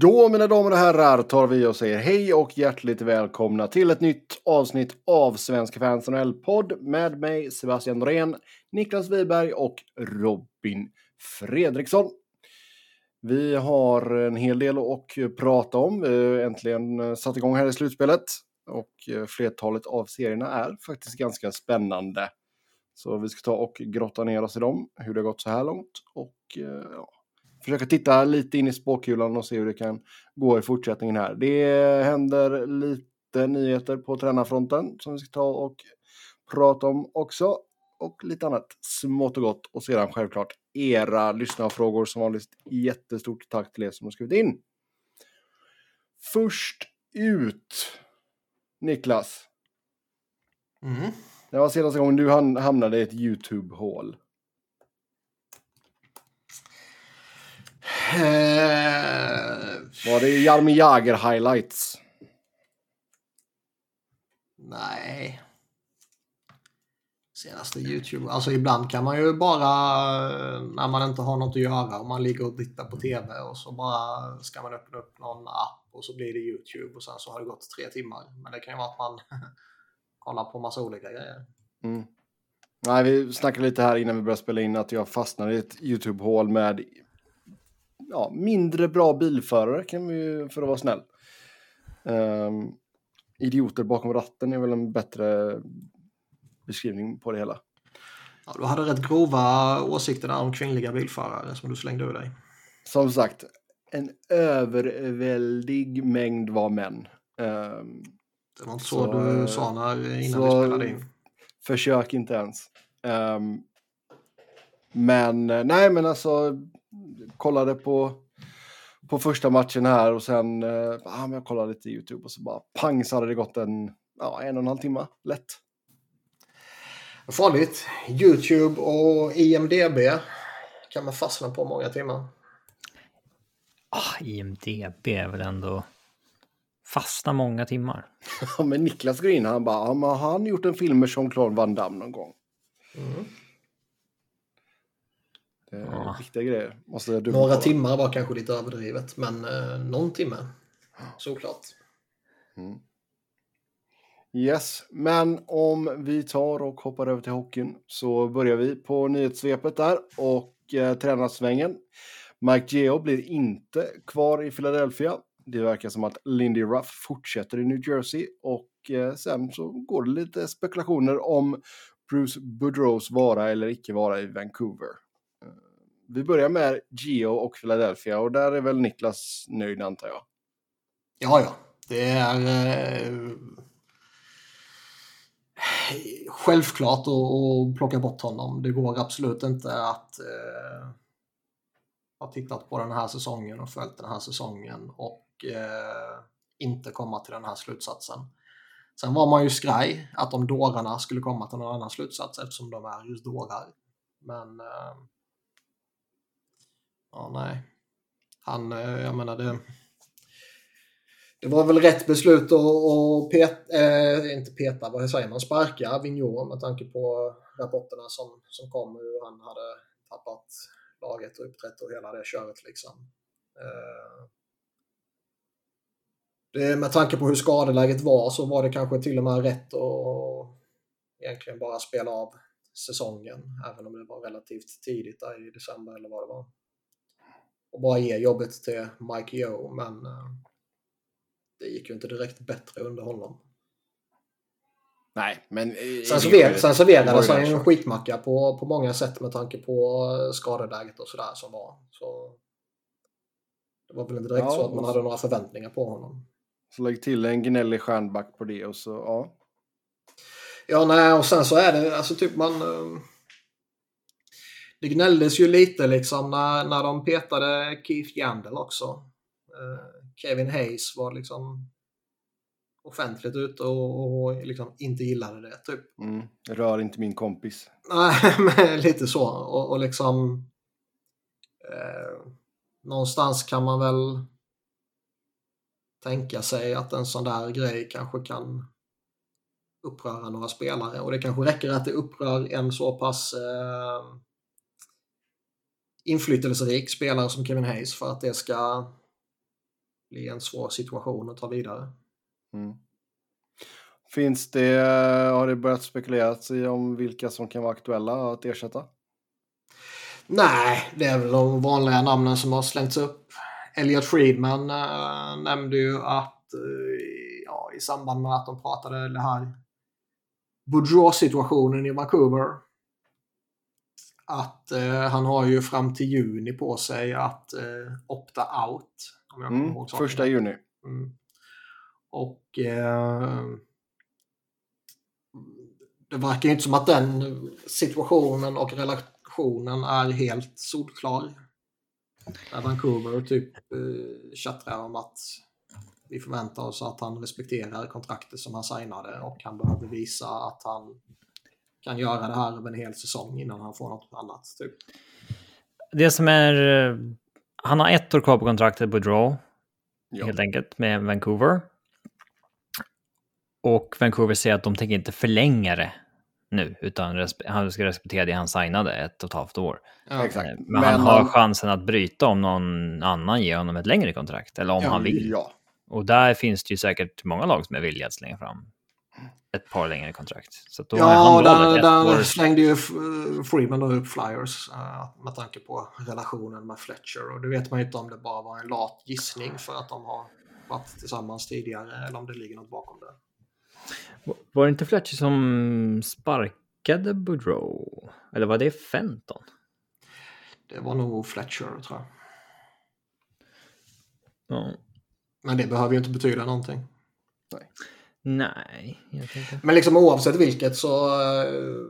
Då mina damer och herrar tar vi och säger hej och hjärtligt välkomna till ett nytt avsnitt av Svenska fans NHL-podd med mig Sebastian Norén, Niklas Wiberg och Robin Fredriksson. Vi har en hel del att prata om. Vi äntligen satt igång här i slutspelet och flertalet av serierna är faktiskt ganska spännande. Så vi ska ta och grotta ner oss i dem, hur det har gått så här långt och eh, ja, försöka titta lite in i spåkulan och se hur det kan gå i fortsättningen här. Det händer lite nyheter på tränarfronten som vi ska ta och prata om också. Och lite annat smått och gott. Och sedan självklart era lyssnarfrågor som vanligt. Jättestort tack till er som har skrivit in. Först ut, Niklas. Mm. Det var senaste gången du hamnade i ett YouTube-hål. Var det Jaromir Jagr highlights? nej. Senaste YouTube. Alltså ibland kan man ju bara när man inte har något att göra och man ligger och tittar på TV och så bara ska man öppna upp någon app och så blir det YouTube och sen så har det gått tre timmar. Men det kan ju vara att man kollar på massa olika grejer. Mm. Nej, vi snackade lite här innan vi började spela in att jag fastnade i ett YouTube-hål med ja, mindre bra bilförare kan vi för att vara snäll. Um, idioter bakom ratten är väl en bättre beskrivning på det hela. Ja, du hade rätt grova åsikter där om kvinnliga bilförare som du slängde ur dig. Som sagt, en överväldig mängd var män. Um, Det var inte så, så du sa när, innan vi spelade in. Försök inte ens. Um, men nej, men alltså kollade på, på första matchen här och sen uh, ah, men jag kollade lite YouTube och så bara pang så hade det gått en, ja, en och en halv timme lätt. Farligt. YouTube och IMDB kan man fastna på många timmar. Ah, IMDB är väl ändå fasta många timmar. Ja, men Niklas går in han bara, har han gjort en film med Jean-Claude Van Damme någon gång? Mm. Det är Ja. viktiga grejer. Måste Några dubbelkolla. timmar var kanske lite överdrivet, men eh, någon timme. Såklart. Yes, men om vi tar och hoppar över till hockeyn så börjar vi på nyhetssvepet där och eh, tränarsvängen. Mike Geo blir inte kvar i Philadelphia. Det verkar som att Lindy Ruff fortsätter i New Jersey och eh, sen så går det lite spekulationer om Bruce Boudreaus vara eller icke vara i Vancouver. Vi börjar med Geo och Philadelphia och där är väl Niklas nöjd antar jag. Ja, ja. Det är eh, självklart att, att plocka bort honom. Det går absolut inte att eh, ha tittat på den här säsongen och följt den här säsongen och eh, inte komma till den här slutsatsen. Sen var man ju skraj att de dårarna skulle komma till någon annan slutsats eftersom de är just dårar. Men eh, ja, nej. Han, eh, jag menar det det var väl rätt beslut att, att peta, eh, inte peta, vad säger man, sparka Vigneault med tanke på rapporterna som, som kom hur han hade tappat laget och uppträtt och hela det köret liksom. Eh, det, med tanke på hur skadeläget var så var det kanske till och med rätt att egentligen bara spela av säsongen, även om det var relativt tidigt där i december eller vad det var. Och bara ge jobbet till Mike Yeo, men eh, det gick ju inte direkt bättre under honom. Nej, men... Sen, server, sen serverades han ju en en skitmacka på, på många sätt med tanke på eh, skadeläget och sådär som var. Så det var väl inte direkt Ja, så att man hade några förväntningar på honom. Så lägg till en gnällig stjärnback på det och så, ja. Ja, nej, och sen så är det alltså typ man... Det gnälldes ju lite liksom när, när de petade Keith Yandel också. Eh, Kevin Hayes var liksom offentligt ute och, och liksom inte gillade det. Typ. Mm. Rör inte min kompis. Nej, men lite så. Och, och liksom... Eh, någonstans kan man väl tänka sig att en sån där grej kanske kan uppröra några spelare. Och det kanske räcker att det upprör en så pass eh, inflytelserik spelare som Kevin Hayes för att det ska bli en svår situation att ta vidare. Mm. Finns det, har det börjat spekuleras om vilka som kan vara aktuella att ersätta? Nej, det är väl de vanliga namnen som har slängts upp. Elliot Friedman äh, nämnde ju att äh, ja, i samband med att de pratade det här Boudreau-situationen i Vancouver att äh, han har ju fram till juni på sig att opta out. Om jag mm, ihåg första juni. Mm. Och det verkar ju inte som att den situationen och relationen är helt solklar. Där Vancouver typ eh, tjattrar om att vi förväntar oss att han respekterar kontraktet som han signade och han behöver visa att han kan göra det här över en hel säsong innan han får något annat. Typ. Det som är... Han har ett år kvar på kontraktet på Draw. Ja. Helt enkelt med Vancouver. Och Vancouver säger att de tänker inte förlänga det nu, utan han ska respektera det han signade ett och ett halvt år. Ja, exakt. Men, Men han har chansen att bryta om någon annan ger honom ett längre kontrakt, eller om ja, han vill. Ja. Och där finns det ju säkert många lag som är villiga att slänga fram ett par längre kontrakt. Så då ja, där, där slängde ju Freeman då upp Flyers uh, med tanke på relationen med Fletcher. Och det vet man ju inte om det bara var en lat gissning för att de har varit tillsammans tidigare eller om det ligger något bakom det. Var det inte Fletcher som sparkade Boudreau? Eller var det Fenton? Det var nog Fletcher, tror jag. Ja. Men det behöver ju inte betyda någonting. Nej. Nej, jag tänkte... Men liksom oavsett vilket så eh,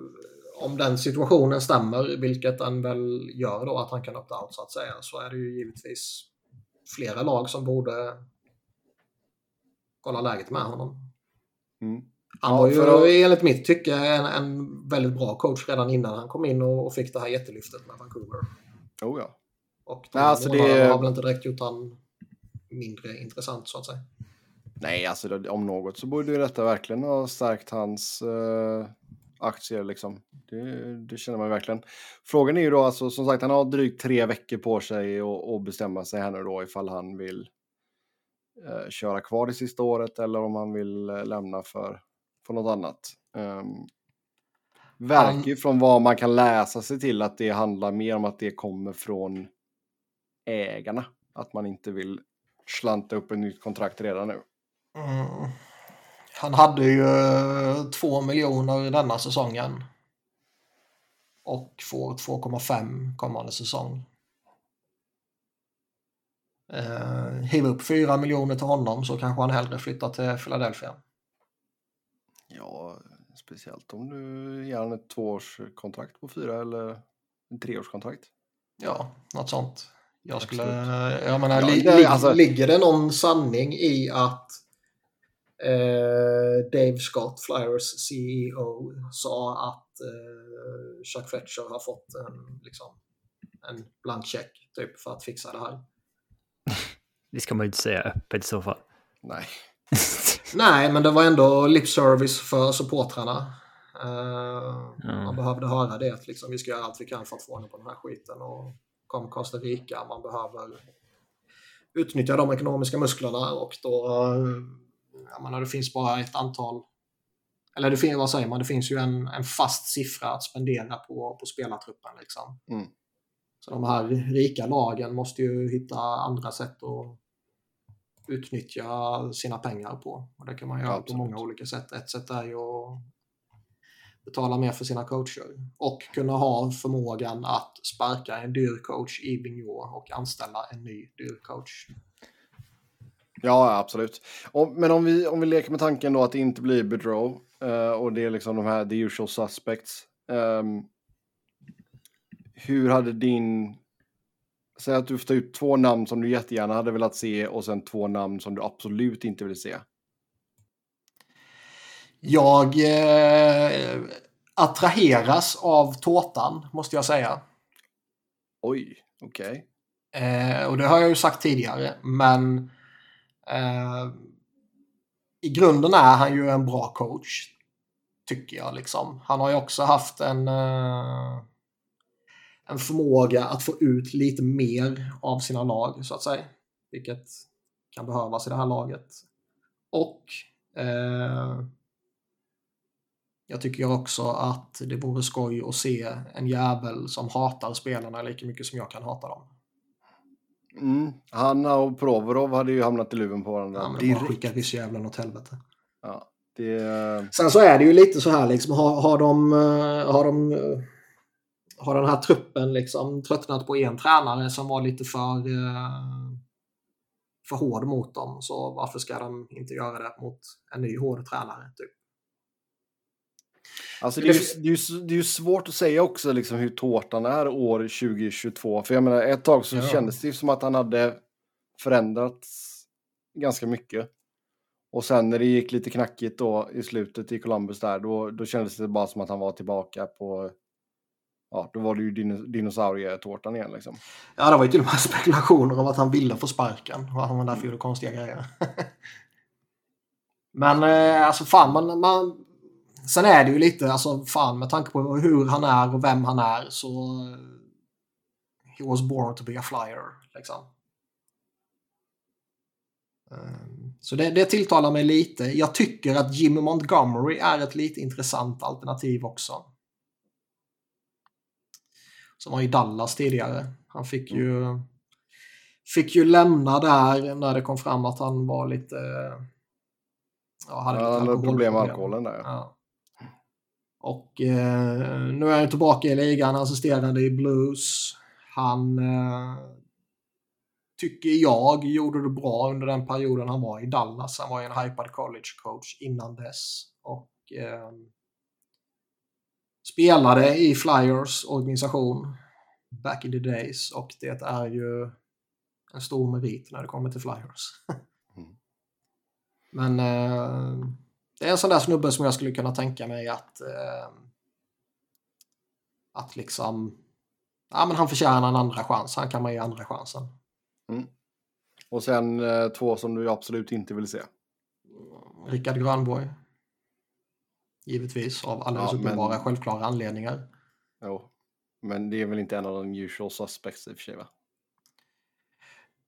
om den situationen stämmer, vilket den väl gör då att han kan opta out så att säga, så är det ju givetvis flera lag som borde kolla läget med honom. Mm. Han var ju för... enligt mitt tycke en, en väldigt bra coach redan innan han kom in och, och fick det här jättelyftet med Vancouver. Oh ja. Och de Nej, alltså det har väl inte direkt gjort han mindre intressant så att säga. Nej, alltså om något så borde ju detta verkligen ha stärkt hans uh, aktier liksom. Det, det, känner man verkligen. Frågan är ju då alltså, som sagt, han har drygt tre veckor på sig att bestämma sig här nu då ifall han vill uh, köra kvar det sista året eller om han vill uh, lämna för på något annat. Um, verkar ju från vad man kan läsa sig till att det handlar mer om att det kommer från ägarna. Att man inte vill slanta upp ett nytt kontrakt redan nu. Mm. Han hade ju eh, två miljoner denna säsongen. Och får 2,5 kommande säsong. Eh, hiva upp 4 miljoner till honom så kanske han hellre flyttar till Philadelphia. Ja, speciellt om du ger honom ett tvåårskontrakt på fyra eller en treårskontrakt. Ja, något sånt. Jag skulle, jag menar, ja, li, li, alltså... ligger det någon sanning i att eh, Dave Scott, Flyers CEO, sa att eh, Chuck Fletcher har fått en, liksom, en blank check typ, för att fixa det här? det ska man ju inte säga öppet i så fall. Nej. Nej, men det var ändå lip service för supportrarna. Uh, mm. Man behövde höra det, att liksom, vi ska göra allt vi kan för att få ordning på den här skiten. Och kom Costa Rica, man behöver utnyttja de ekonomiska musklerna och då, jag menar, det finns bara ett antal, eller det finns, vad säger man, det finns ju en, en fast siffra att spendera på, på spelartruppen. Liksom. Mm. Så de här rika lagen måste ju hitta andra sätt att utnyttja sina pengar på. Och det kan man göra Absolut. på många olika sätt. Ett sätt är ju att betala mer för sina coacher och kunna ha förmågan att sparka en dyr coach i Vigneault och anställa en ny dyr coach. Ja, absolut. men om vi, om vi leker med tanken då att det inte blir Bedrow uh, och det är liksom de här the usual suspects. Um, hur hade din Säg att du får ta ut två namn som du jättegärna hade velat se och sen två namn som du absolut inte vill se. Jag eh, attraheras av tårtan, måste jag säga. Oj, okej. Okay. Eh, och det har jag ju sagt tidigare, men eh, Eh, i grunden är han ju en bra coach. Tycker jag liksom. Han har ju också haft en eh, en förmåga att få ut lite mer av sina lag så att säga. Vilket kan behövas i det här laget. Och eh, jag tycker också att det vore skoj att se en jävel som hatar spelarna lika mycket som jag kan hata dem. Mm. Han och Provorov hade ju hamnat i luven på varandra. Ja, men direkt. bara skicka ryssjävlen åt helvete. Ja, det... Sen så är det ju lite så här liksom, har, har de, eh, har de eh, har den här truppen liksom tröttnat på en tränare som var lite för, eh, för hård mot dem. Så varför ska de inte göra det mot en ny hård tränare? Typ? Alltså det, är ju, det, är ju, det är ju svårt att säga också liksom hur tårtan är år 2022. För jag menar, ett tag så ja. kändes det som att han hade förändrats ganska mycket. Och sen när det gick lite knackigt då i slutet i Columbus där, då, då kändes det bara som att han var tillbaka på ja, då var det ju din, dinosaurietårtan igen liksom. Ja, det var ju till och med spekulationer om att han ville få sparken och att han var därför gjorde konstiga grejer. Men eh, alltså fan, man, man, sen är det ju lite, alltså fan med tanke på hur han är och vem han är så he was born to be a flyer liksom. Ehm, så det, det tilltalar mig lite. Jag tycker att Jimmy Montgomery är ett lite intressant alternativ också som var i Dallas tidigare. Han fick ju, fick ju lämna där när det kom fram att han var lite... Ja, hade ja, lite problem med alkoholen där. Ja. Och eh, nu är han tillbaka i ligan, assisterande i Blues. Han eh, tycker jag gjorde det bra under den perioden han var i Dallas. Han var ju en hypad college coach innan dess. Och eh, spelade i Flyers organisation back in the days och det är ju en stor merit när det kommer till Flyers. mm. Men eh, det är en sån där snubbe som jag skulle kunna tänka mig att eh, att liksom ja men han förtjänar en andra chans. Han kan man ge andra chansen. Mm. Och sen eh, två som du absolut inte vill se. Rickard Grönborg. Givetvis, av alldeles ja, uppenbara men... självklara anledningar. Jo, men det är väl inte en av de usual suspects i och för sig va?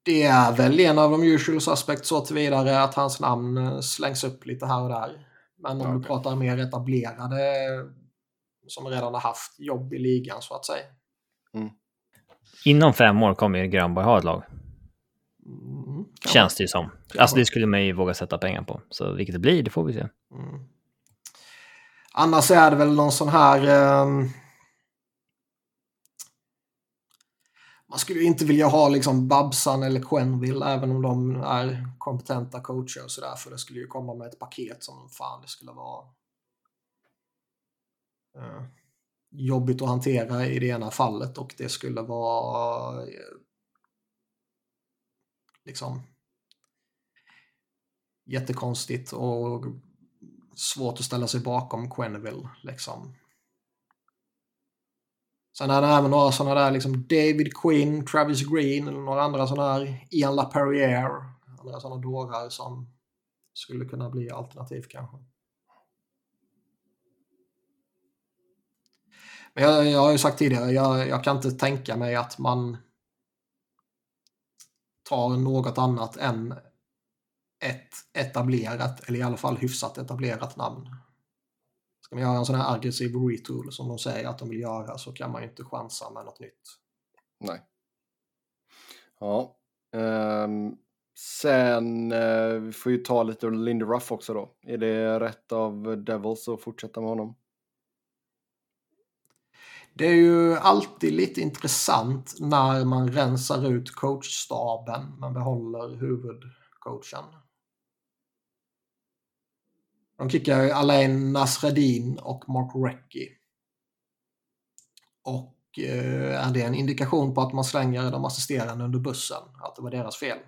Det är väl en av de usual suspects så tillvidare att hans namn eh, slängs upp lite här och där. Men om ja, du pratar mer etablerade som redan har haft jobb i ligan så att säga. Mm. Inom fem år kommer ju Grönborg ha ett lag. Mm, Känns det ju som. Alltså det skulle man ju våga sätta pengar på. Så vilket det blir, det får vi se. Mm. Annars är det väl någon sån här... Eh, man skulle ju inte vilja ha liksom Babsan eller Quenville även om de är kompetenta coacher och sådär. För det skulle ju komma med ett paket som fan det skulle vara eh, jobbigt att hantera i det ena fallet och det skulle vara eh, liksom jättekonstigt och svårt att ställa sig bakom Quenneville. Liksom. Sen är det även några sådana där, liksom David Quinn, Travis Green eller några andra sådana här, Ian LaPerriere, andra sådana dårar som skulle kunna bli alternativ kanske. Men jag, jag har ju sagt tidigare, jag, jag kan inte tänka mig att man tar något annat än ett etablerat, eller i alla fall hyfsat etablerat namn. Ska man göra en sån här aggressiv retool som de säger att de vill göra så kan man ju inte chansa med något nytt. Nej. Ja. Um, sen, uh, vi får ju ta lite Lindy Ruff också då. Är det rätt av Devils att fortsätta med honom? Det är ju alltid lite intressant när man rensar ut coachstaben men behåller huvudcoachen. De kickar Alain Nasreddin och Mark Recchi. Och eh, är det en indikation på att man slänger de assisterande under bussen? Att det var deras fel?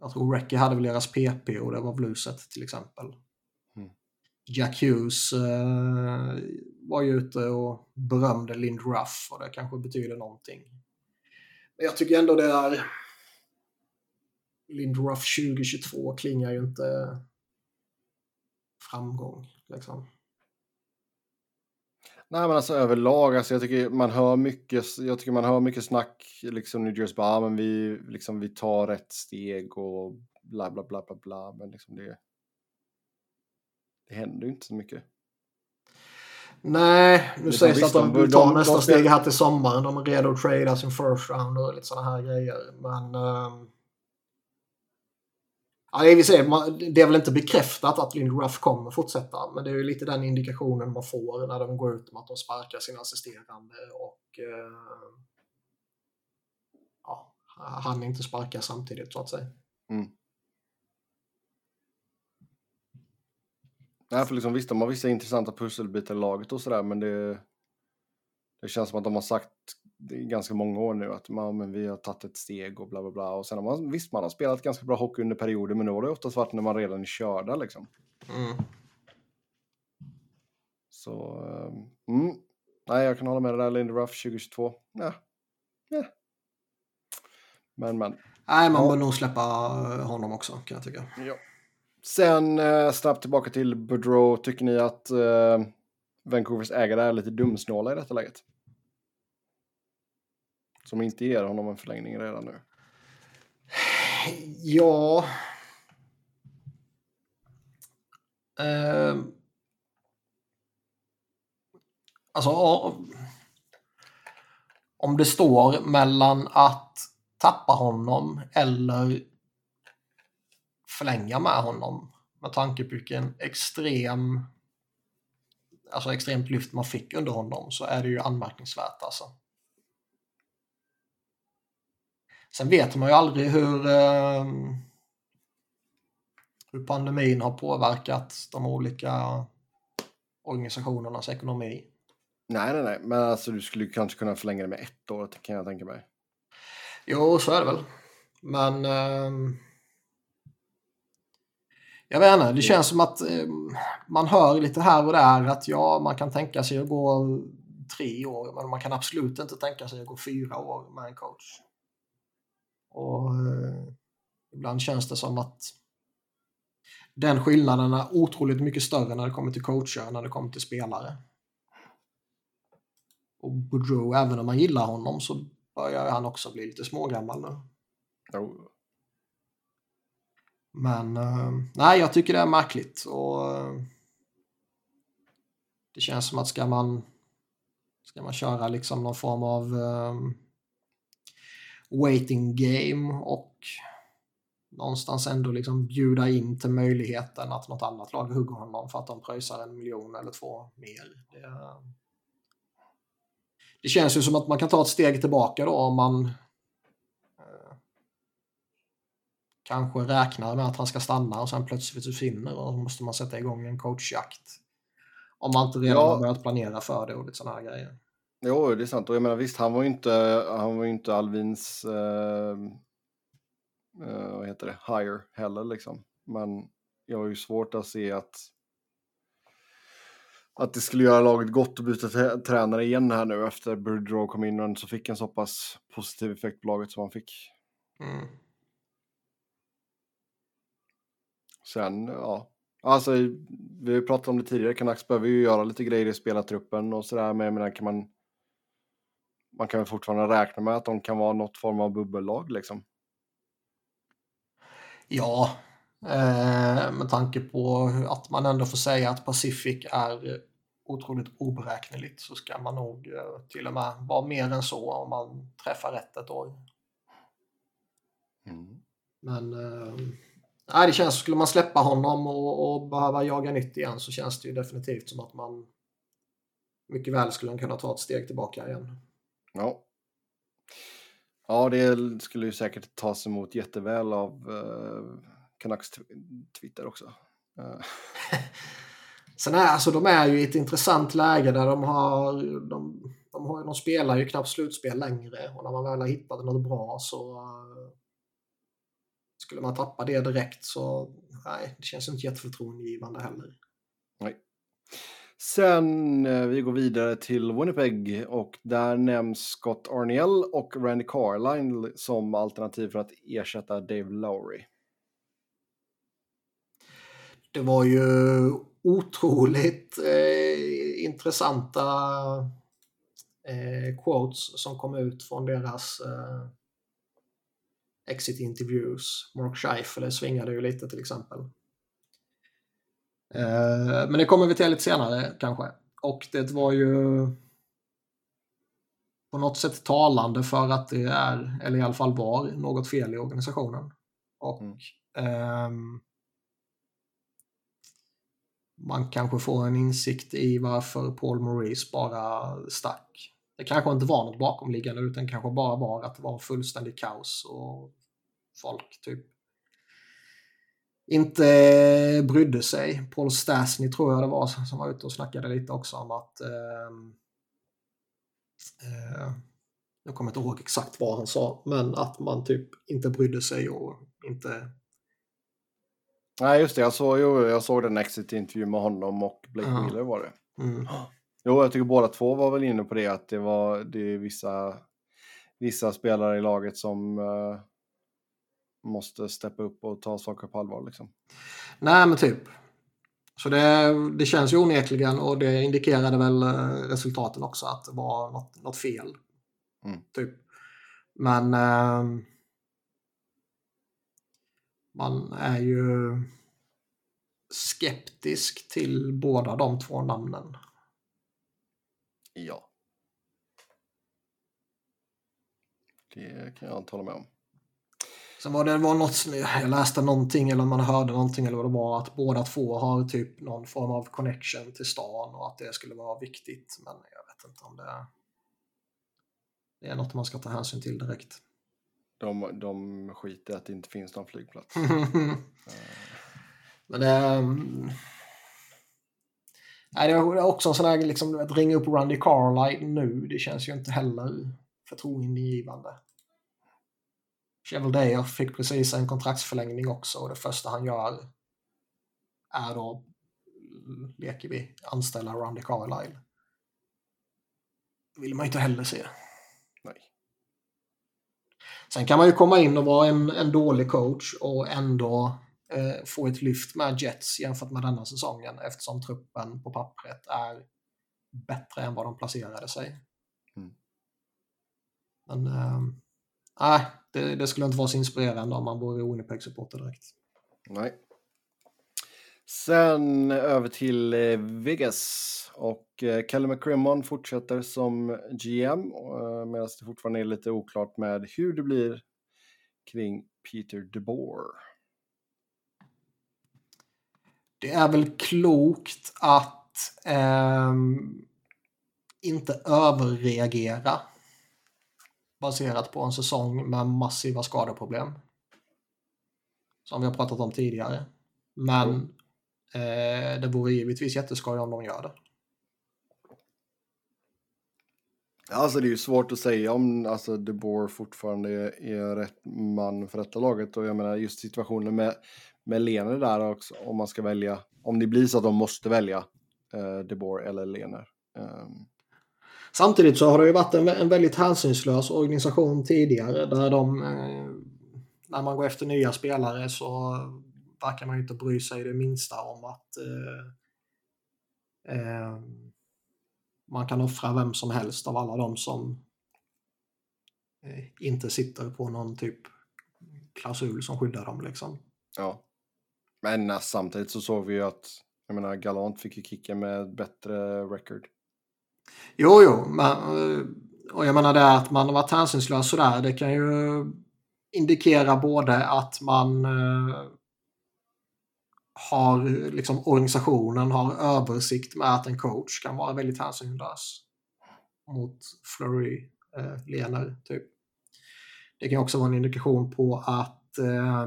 Jag tror Recchi hade väl deras PP och det var bluset till exempel. Mm. Jack Hughes eh, var ju ute och berömde Lind Ruff och det kanske betyder någonting. Men jag tycker ändå det är Lindruff 2022 klingar ju inte framgång. Liksom. Nej, men alltså överlag, alltså, jag tycker man hör mycket, jag tycker man hör mycket snack, liksom New Jersey, bara, ah, men vi, liksom, vi tar rätt steg och bla bla bla bla bla, men liksom det, det händer ju inte så mycket. Nej, nu sägs det att de vill ta de, nästa de, steg här till sommaren. De är redo att trada sin first round och lite sådana här grejer. Men... Uh, ja, det, vill säga, det är väl inte bekräftat att Lindruff kommer fortsätta. Men det är ju lite den indikationen man får när de går ut om att de sparkar sin assisterande och... Uh, ja, han inte sparkar samtidigt så att säga. Mm. Nej, för liksom, visst, de har vissa intressanta pusselbitar i laget och sådär, men det, det känns som att de har sagt i ganska många år nu att man, men vi har tagit ett steg och bla bla bla. Och sen har man, visst, man har spelat ganska bra hockey under perioder, men nu har det oftast varit när man redan är körda liksom. Mm. Så, ehm, mm. nej, jag kan hålla med dig där, Linderuff 2022. Ja. ja. Men, men. Nej, man ja. bör nog släppa honom också, kan jag tycka. Ja. Sen eh, snabbt tillbaka till Boudreau. Tycker ni att eh, Vancouvers ägare är lite dumsnåla i detta läget? Som inte ger honom en förlängning redan nu. Ja. Eh, alltså, om det står mellan att tappa honom eller förlänga med honom med tanke på vilken extrem alltså extremt lyft man fick under honom så är det ju anmärkningsvärt alltså. Sen vet man ju aldrig hur, eh, hur pandemin har påverkat de olika organisationernas ekonomi. Nej, nej, nej, men alltså du skulle kanske kunna förlänga det med ett år kan jag tänka mig. Jo, så är det väl. Men eh, jag vet inte, det känns som att eh, man hör lite här och där att ja, man kan tänka sig att gå tre år, men man kan absolut inte tänka sig att gå fyra år med en coach. Och eh, ibland känns det som att den skillnaden är otroligt mycket större när det kommer till coacher när det kommer till spelare. Och Boudreau, även om man gillar honom så börjar han också bli lite smågammal nu. Oh. Men uh, nej, jag tycker det är märkligt. Och, uh, det känns som att ska man, ska man köra liksom någon form av um, waiting game och någonstans ändå liksom bjuda in till möjligheten att något annat lag hugger honom för att de pröjsar en miljon eller två mer. Det, det känns ju som att man kan ta ett steg tillbaka då om man kanske räknar med att han ska stanna och sen plötsligt försvinner och då måste man sätta igång en coachjakt. Om man inte redan ja. har börjat planera för det och lite sådana här grejer. Jo, det är sant. Och jag menar visst, han var ju inte, han var inte Alvins, eh, eh, vad heter det, hire heller liksom. Men jag har ju svårt att se att att det skulle göra laget gott att byta tränare igen här nu efter Boudreau kom in och så fick en så pass positiv effekt på laget som han fick. Mm. Sen, ja. Alltså, vi har ju pratat om det tidigare, Canucks behöver ju göra lite grejer i spelartruppen och sådär, men jag menar, kan man... Man kan väl fortfarande räkna med att de kan vara något form av bubbellag liksom? Ja, eh, med tanke på att man ändå får säga att Pacific är otroligt oberäkneligt så ska man nog eh, till och med vara mer än så om man träffar rätt ett år. Mm. Men eh, det känns, skulle man släppa honom och, och behöva jaga nytt igen så känns det ju definitivt som att man mycket väl skulle kunna ta ett steg tillbaka igen. Ja. Ja, det skulle ju säkert tas emot jätteväl av uh, Canucks Twitter också. Uh. Sen är alltså, de är ju i ett intressant läge där de har, de, de, har, de spelar ju knappt slutspel längre och när man väl har hittat något bra så uh, skulle man tappa det direkt så nej, det känns inte jätteförtroendegivande heller. Nej. Sen eh, vi går vidare till Winnipeg och där nämns Scott Arniel och Randy Carline som alternativ för att ersätta Dave Lowry. det var ju otroligt eh, intressanta eh, quotes som kom ut från deras eh, exit interviews. Mark Scheifele svingade ju lite till exempel. Eh, men det kommer vi till lite senare kanske. Och det var ju på något sätt talande för att det är, eller i alla fall var, något fel i organisationen. Och mm. ehm, man kanske får en insikt i varför Paul Maurice bara stack. Det kanske inte var något bakomliggande utan kanske bara var att det var fullständig kaos och folk typ inte brydde sig. Paul Stasny tror jag det var som var ute och snackade lite också om att eh, eh, jag kommer inte ihåg exakt vad han sa, men att man typ inte brydde sig och inte Nej, just det. Jag såg, jo, jag såg den exit-intervju med honom och Blake ja. Wheeler var det. Mm. Jo, jag tycker båda två var väl inne på det, att det var det är vissa, vissa spelare i laget som uh, måste steppa upp och ta saker på allvar. Liksom. Nej, men typ. Så det, det känns ju onekligen och det indikerade väl eh, resultaten också att det var något, något fel. Mm. Typ. Men uh, man är ju skeptisk till båda de två namnen. Ja. Det kan jag inte hålla med om. Sen var det var något, jag läste någonting eller man hörde någonting eller vad det var att båda två har typ någon form av connection till stan och att det skulle vara viktigt. Men jag vet inte om det är, det är något man ska ta hänsyn till direkt. De, de skiter att det inte finns någon flygplats. Men det, um, nej, det är också en sån här, liksom, att ringa upp Randy Carlyle nu, det känns ju inte heller förtroendeingivande. Cheveldayer fick precis en kontraktsförlängning också och det första han gör är då, leker vi, anställa Randy Carlyle. Det vill man ju inte heller se. Sen kan man ju komma in och vara en, en dålig coach och ändå eh, få ett lyft med Jets jämfört med denna säsongen eftersom truppen på pappret är bättre än vad de placerade sig. Mm. Men äh, det, det, skulle inte vara så inspirerande om man vore Winnipeg-supporter direkt. Nej. Sen över till eh, Vegas och eh, Kalle McCrimmon fortsätter som GM eh, medan det fortfarande är lite oklart med hur det blir kring Peter DeBoer. Det är väl klokt att eh, inte överreagera baserat på en säsong med massiva skadeproblem. Som vi har pratat om tidigare. Men mm. eh, det vore givetvis jätteskoj om de gör det. Alltså det är ju svårt att säga om alltså, De Boer fortfarande är, är rätt man för detta laget. Och jag menar just situationen med, med Lener där också, om man ska välja. Om det blir så att de måste välja eh, De Boer eller Lener. Um. Samtidigt så har det ju varit en, en väldigt hänsynslös organisation tidigare där de, eh, när man går efter nya spelare så verkar man ju inte bry sig det minsta om att eh, eh, man kan offra vem som helst av alla de som eh, inte sitter på någon typ klausul som skyddar dem liksom. Ja. Men eh, samtidigt så såg vi ju att, jag menar, Galant fick ju kicka med bättre record. Jo, jo, men, eh, och jag menar det att man har varit hänsynslös sådär, det kan ju indikera både att man eh, har liksom organisationen har översikt med att en coach kan vara väldigt hänsynslös mot Flurry, eh, Lener, typ. Det kan också vara en indikation på att eh,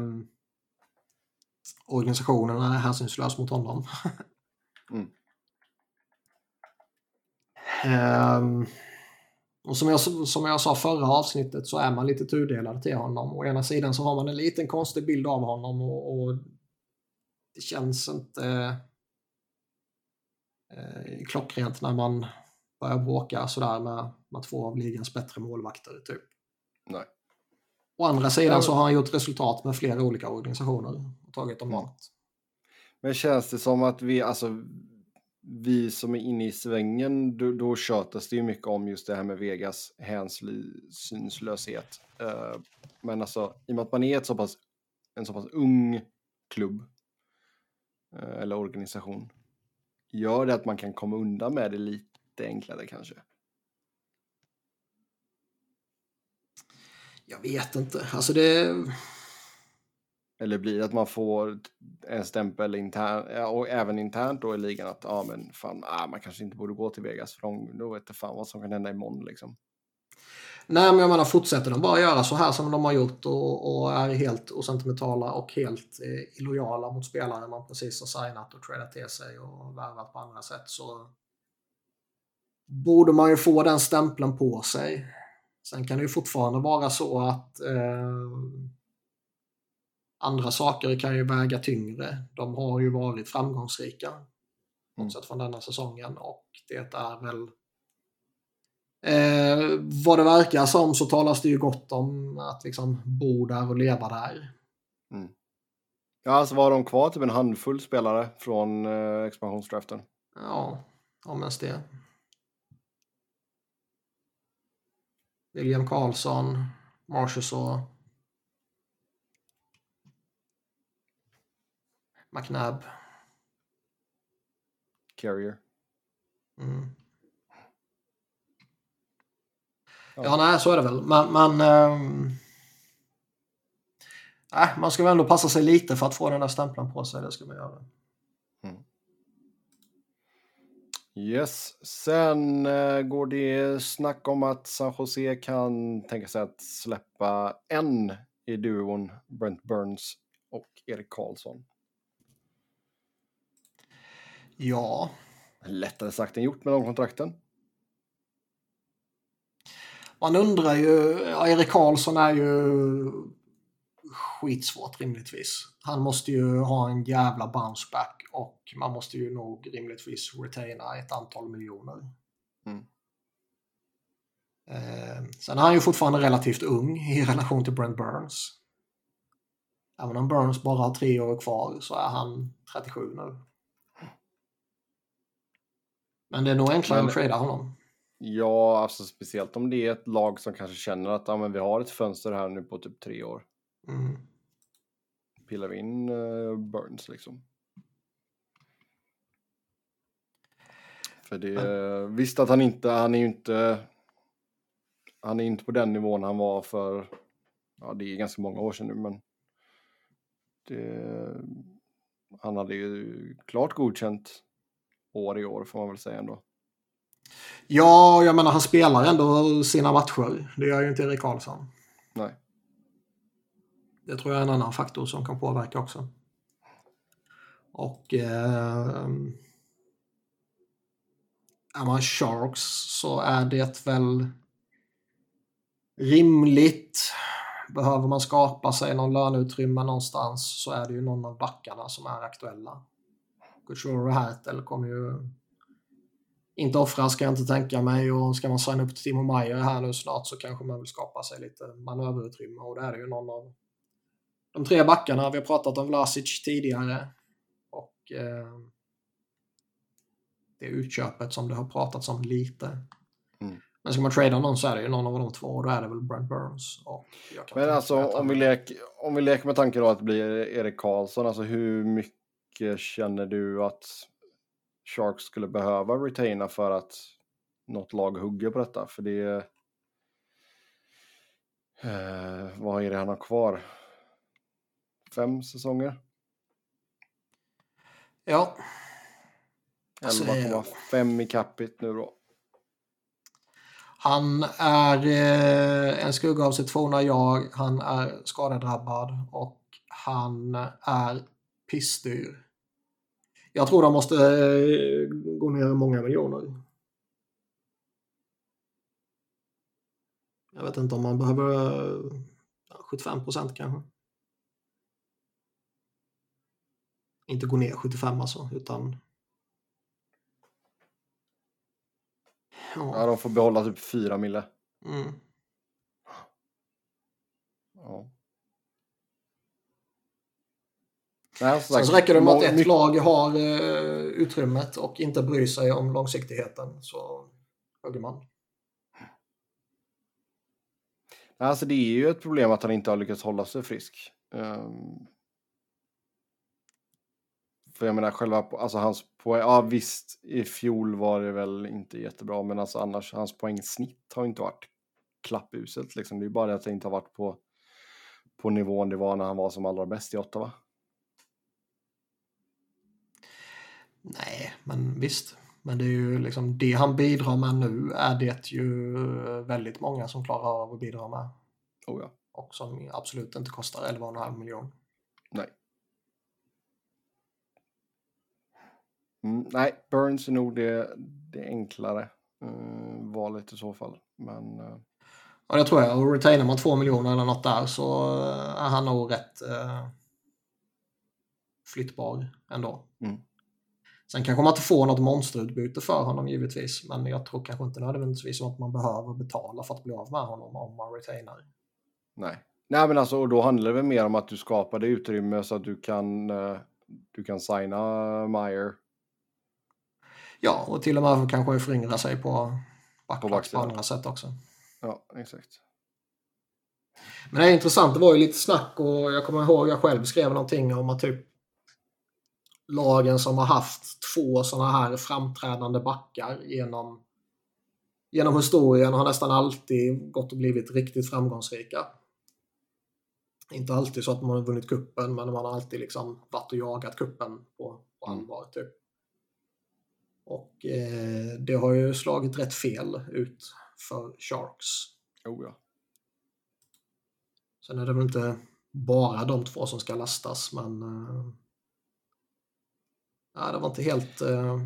organisationen är hänsynslös mot honom. mm um, och som jag, som jag sa förra avsnittet så är man lite tudelad till honom. Å ena sidan så har man en liten konstig bild av honom och, och det känns inte eh, klockrent när man börjar bråka sådär med, med två av ligans bättre målvakter. Typ. Nej. Å andra sidan så har han gjort resultat med flera olika organisationer och tagit dem långt. Men känns det som att vi, alltså vi som är inne i svängen, då, då tjatas det ju mycket om just det här med Vegas hänsynslöshet. Uh, eh, men alltså, i och med att man är ett så pass, en så pass ung klubb uh, eller organisation, gör det att man kan komma undan med det lite enklare kanske? Jag vet inte. Alltså det... Eller blir det att man får en stämpel intern, och även internt då i ligan att ja men fan, ah, man kanske inte borde gå till Vegas för de, då vet fan vad som kan hända imorgon liksom. Nej men jag menar fortsätter de bara göra så här som de har gjort och, och är helt osentimentala och helt eh, illojala mot spelare man precis har signat och tradat till sig och värvat på andra sätt så borde man ju få den stämpeln på sig. Sen kan det ju fortfarande vara så att eh, andra saker kan ju väga tyngre. De har ju varit framgångsrika, bortsett från denna säsongen och det är väl Eh, vad det verkar som så talas det ju gott om att liksom bo där och leva där. Mm. Ja, alltså var de kvar typ en handfull spelare från eh, expansionsdraften? Ja, om ens det. William Karlsson, Marchessault. McNabb. Carrier. Mm. Ja. ja, nej, så är det väl. Men, men ähm, äh, man ska väl ändå passa sig lite för att få den där stämpeln på sig. Det ska man göra. Mm. Yes, sen äh, går det snack om att San Jose kan tänka sig att släppa en i duon Brent Burns och Erik Karlsson. Ja. Lättare sagt än gjort med de kontrakten. Man undrar ju, ja, Erik Karlsson är ju skitsvårt rimligtvis. Han måste ju ha en jävla bounceback och man måste ju nog rimligtvis retaina ett antal miljoner. Mm. Eh, sen är han ju fortfarande relativt ung i relation till Brent Burns. Även om Burns bara har tre år kvar så är han 37 nu. Men det är nog enklare Men... att trada honom. Ja, alltså speciellt om det är ett lag som kanske känner att ja, men vi har ett fönster här nu på typ tre år. Mm. Pillar vi in uh, Burns liksom. För det, mm. visst att han inte, han är ju inte, han är inte på den nivån han var för, ja det är ganska många år sedan nu men det, han hade ju klart godkänt år i år får man väl säga ändå. Ja, jag menar han spelar ändå sina matcher. Det gör ju inte Erik Karlsson. Nej. Det tror jag är en annan faktor som kan påverka också. Och... Eh, är man Sharks så är det väl rimligt. Behöver man skapa sig någon löneutrymme någonstans så är det ju någon av backarna som är aktuella. Couture och Hertel kommer ju inte offra ska jag inte tänka mig och ska man signa upp till Timo Meyer här nu snart så kanske man vill skapa sig lite manöverutrymme och det är ju någon av de tre backarna. Vi har pratat om Vlasic tidigare och eh, det utköpet som det har pratats om lite. Mm. Men ska man trada någon så är det ju någon av de två och då är det väl Brent Burns. Men alltså om vi, leker, om vi leker med tanken då att det blir Erik Karlsson, alltså hur mycket känner du att Sharks skulle behöva retaina för att något lag hugger på detta. För det eh, vad är det han har kvar? Fem säsonger? Ja. 11,5 i capita nu då. Han är eh, en skugga av sitt forna jag. Han är skadedrabbad och han är pissdyr. Jag tror de måste eh, gå ner många miljoner. Jag vet inte om man behöver 75 procent kanske. Inte gå ner 75 alltså, utan... Ja, ja de får behålla typ 4 mille. Mm. Ja. Nej, Sen så räcker det med att ett lag har uh, utrymmet och inte bryr sig om långsiktigheten så hugger man. Alltså det är ju ett problem att han inte har lyckats hålla sig frisk. Um, för jag menar själva, alltså hans poäng, ja visst i fjol var det väl inte jättebra men alltså annars hans poängsnitt har inte varit klappuselt liksom. Det är bara det att det inte har varit på, på nivån det var när han var som allra bäst i Ottawa. Nej, men visst. Men det är ju liksom det han bidrar med nu är det ju väldigt många som klarar av att bidra med. Oh ja. Och som absolut inte kostar 11,5 miljoner. Nej. Mm, nej, Burns är nog det, det enklare uh, valet i så fall. Men, uh... Ja, det tror jag. Och retainar man 2 miljoner eller något där så uh, är han nog rätt uh, flyttbar ändå. Mm. Sen kanske man inte får något monsterutbyte för honom givetvis, men jag tror kanske inte nödvändigtvis att man behöver betala för att bli av med honom om man retainar. Nej, Nej men alltså och då handlar det väl mer om att du skapar det utrymme så att du kan, du kan signa Meyer Ja, och till och med kanske föryngra sig på backplats på, på andra sätt också. Ja, exakt. Men det är intressant, det var ju lite snack och jag kommer ihåg jag själv skrev någonting om att typ lagen som har haft två sådana här framträdande backar genom, genom historien har nästan alltid gått och blivit riktigt framgångsrika. Inte alltid så att man har vunnit kuppen men man har alltid liksom varit och jagat kuppen på, på allvar. Typ. Och eh, det har ju slagit rätt fel ut för Sharks. Oh ja. Sen är det väl inte bara de två som ska lastas, men eh, ja, det var inte helt... Eh,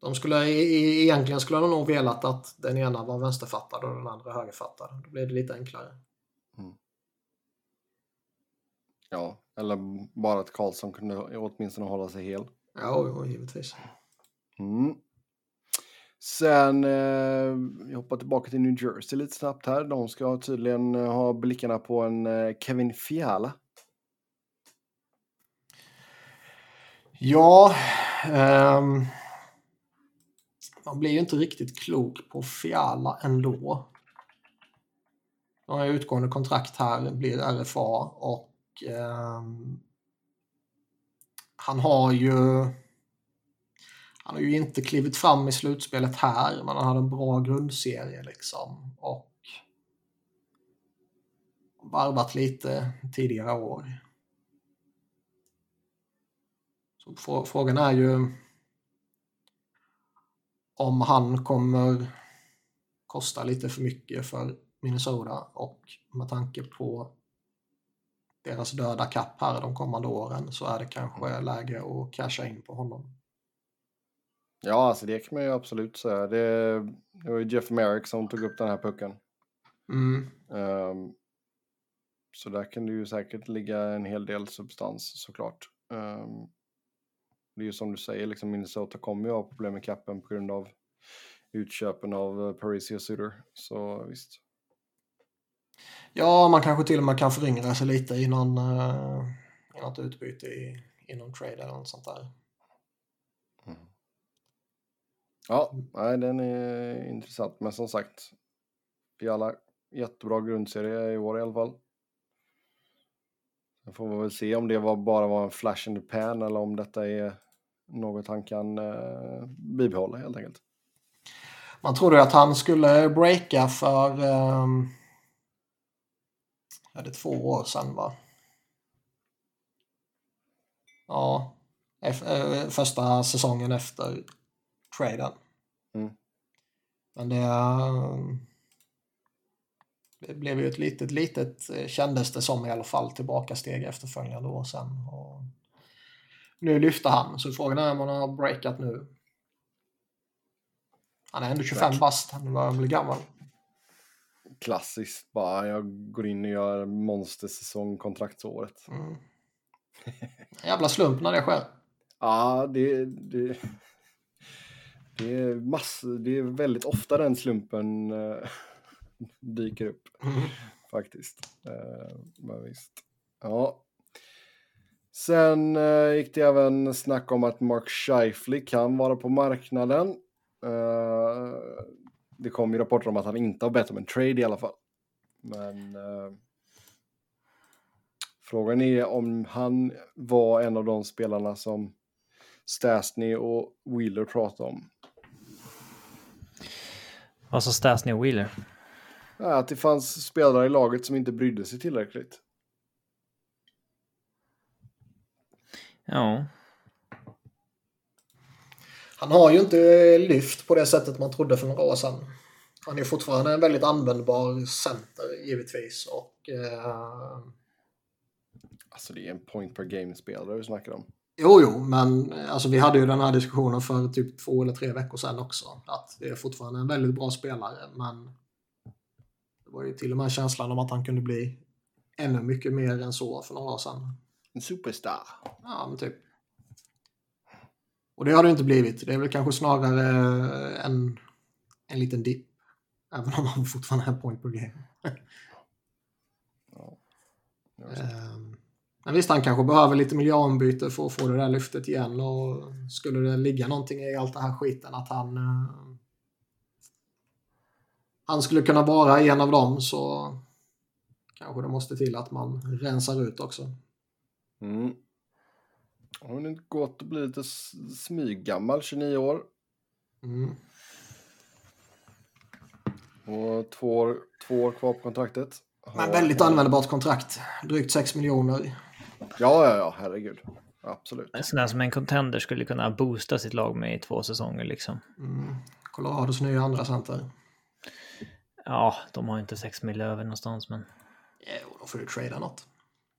de skulle, egentligen skulle de nog velat att den ena var vänsterfattad och den andra högerfattad. Då blir det lite enklare. Mm. Ja, eller bara att Karlsson kunde åtminstone hålla sig hel. Ja, ja givetvis. Mm. Sen, eh, jag hoppar tillbaka till New Jersey lite snabbt här. De ska tydligen eh, ha blickarna på en eh, Kevin Fiala. Ja, um, man blir ju inte riktigt klok på Fiala ändå. Han har utgående kontrakt här, blir RFA och um, han har ju han har ju inte klivit fram i slutspelet här, men han hade en bra grundserie liksom. Och varvat lite tidigare år. Så frågan är ju om han kommer kosta lite för mycket för Minnesota och med tanke på deras döda kapp här de kommande åren så är det kanske mm. läge att casha in på honom. Ja, alltså det kan man ju absolut säga. Det, det var ju Jeff Merrick som tog upp den här pucken. Mm. Um, så där kan det ju säkert ligga en hel del substans såklart. Um, det är ju som du säger, liksom Minnesota kommer ju ha problem med kappen på grund av utköpen av Paris och Suter. Så visst. Ja, man kanske till och med kan föryngra sig lite i, uh, i något utbyte i, i någon trade eller något sånt där. Mm. Ja, nej, den är intressant. Men som sagt, vi alla jättebra grundserie i år i alla fall. Sen får vi väl se om det var, bara var en flash in the pan eller om detta är något han kan uh, bibehålla helt enkelt. Man trodde att han skulle breaka för um är det två år sedan va? Ja, eh, första säsongen efter traden. Mm. Men det, eh, det blev ju ett litet, litet, eh, kändes det som i alla fall, tillbaka steg efterföljande år sen. Och nu lyfter han, så frågan är om han har breakat nu. Han är ändå 25 bast, han börjar bli gammal klassiskt bara, jag går in och gör monstersäsong kontraktsåret. Mm. Jävla slump när det sker. Ja, det, det, det, är massor, det är väldigt ofta den slumpen äh, dyker upp. Mm. Faktiskt. Äh, men visst. Ja. Sen uh, gick det även snack om att Mark Scheifele kan vara på marknaden. Uh, det kom ju rapporter om att han inte har bett om en trade i alla fall. Men uh, frågan är om han var en av de spelarna som Stasny och Wheeler pratade om. Vad sa Stasny och Wheeler? Ja, att det fanns spelare i laget som inte brydde sig tillräckligt. Ja. Han har ju inte lyft på det sättet man trodde för några år sedan. Han är fortfarande en väldigt användbar center givetvis. Och, eh... Alltså det är en point per game-spelare du snackar om. Jo, jo, men alltså, vi hade ju den här diskussionen för typ två eller tre veckor sedan också. Att det är fortfarande en väldigt bra spelare, men det var ju till och med känslan om att han kunde bli ännu mycket mer än så för några år sedan. En superstar. Ja, men typ. Och det har det inte blivit. Det är väl kanske snarare en, en liten dipp. Även om han fortfarande är point per game. ja. um, men visst, han kanske behöver lite miljöombyte för att få det där lyftet igen. Och skulle det ligga någonting i allt det här skiten att han... Uh, han skulle kunna vara en av dem så kanske det måste till att man rensar ut också. Mm. Har det inte gått att bli lite smyggammal, 29 år. Mm. Och två år, två år kvar på kontraktet. Men väldigt användbart kontrakt. Drygt 6 miljoner. Ja, ja, ja, herregud. Absolut. En sån där som en contender skulle kunna boosta sitt lag med i två säsonger liksom. Mm. Colorados nya andra center. Ja, de har inte 6 mil över någonstans men... Jo, då får du trada något.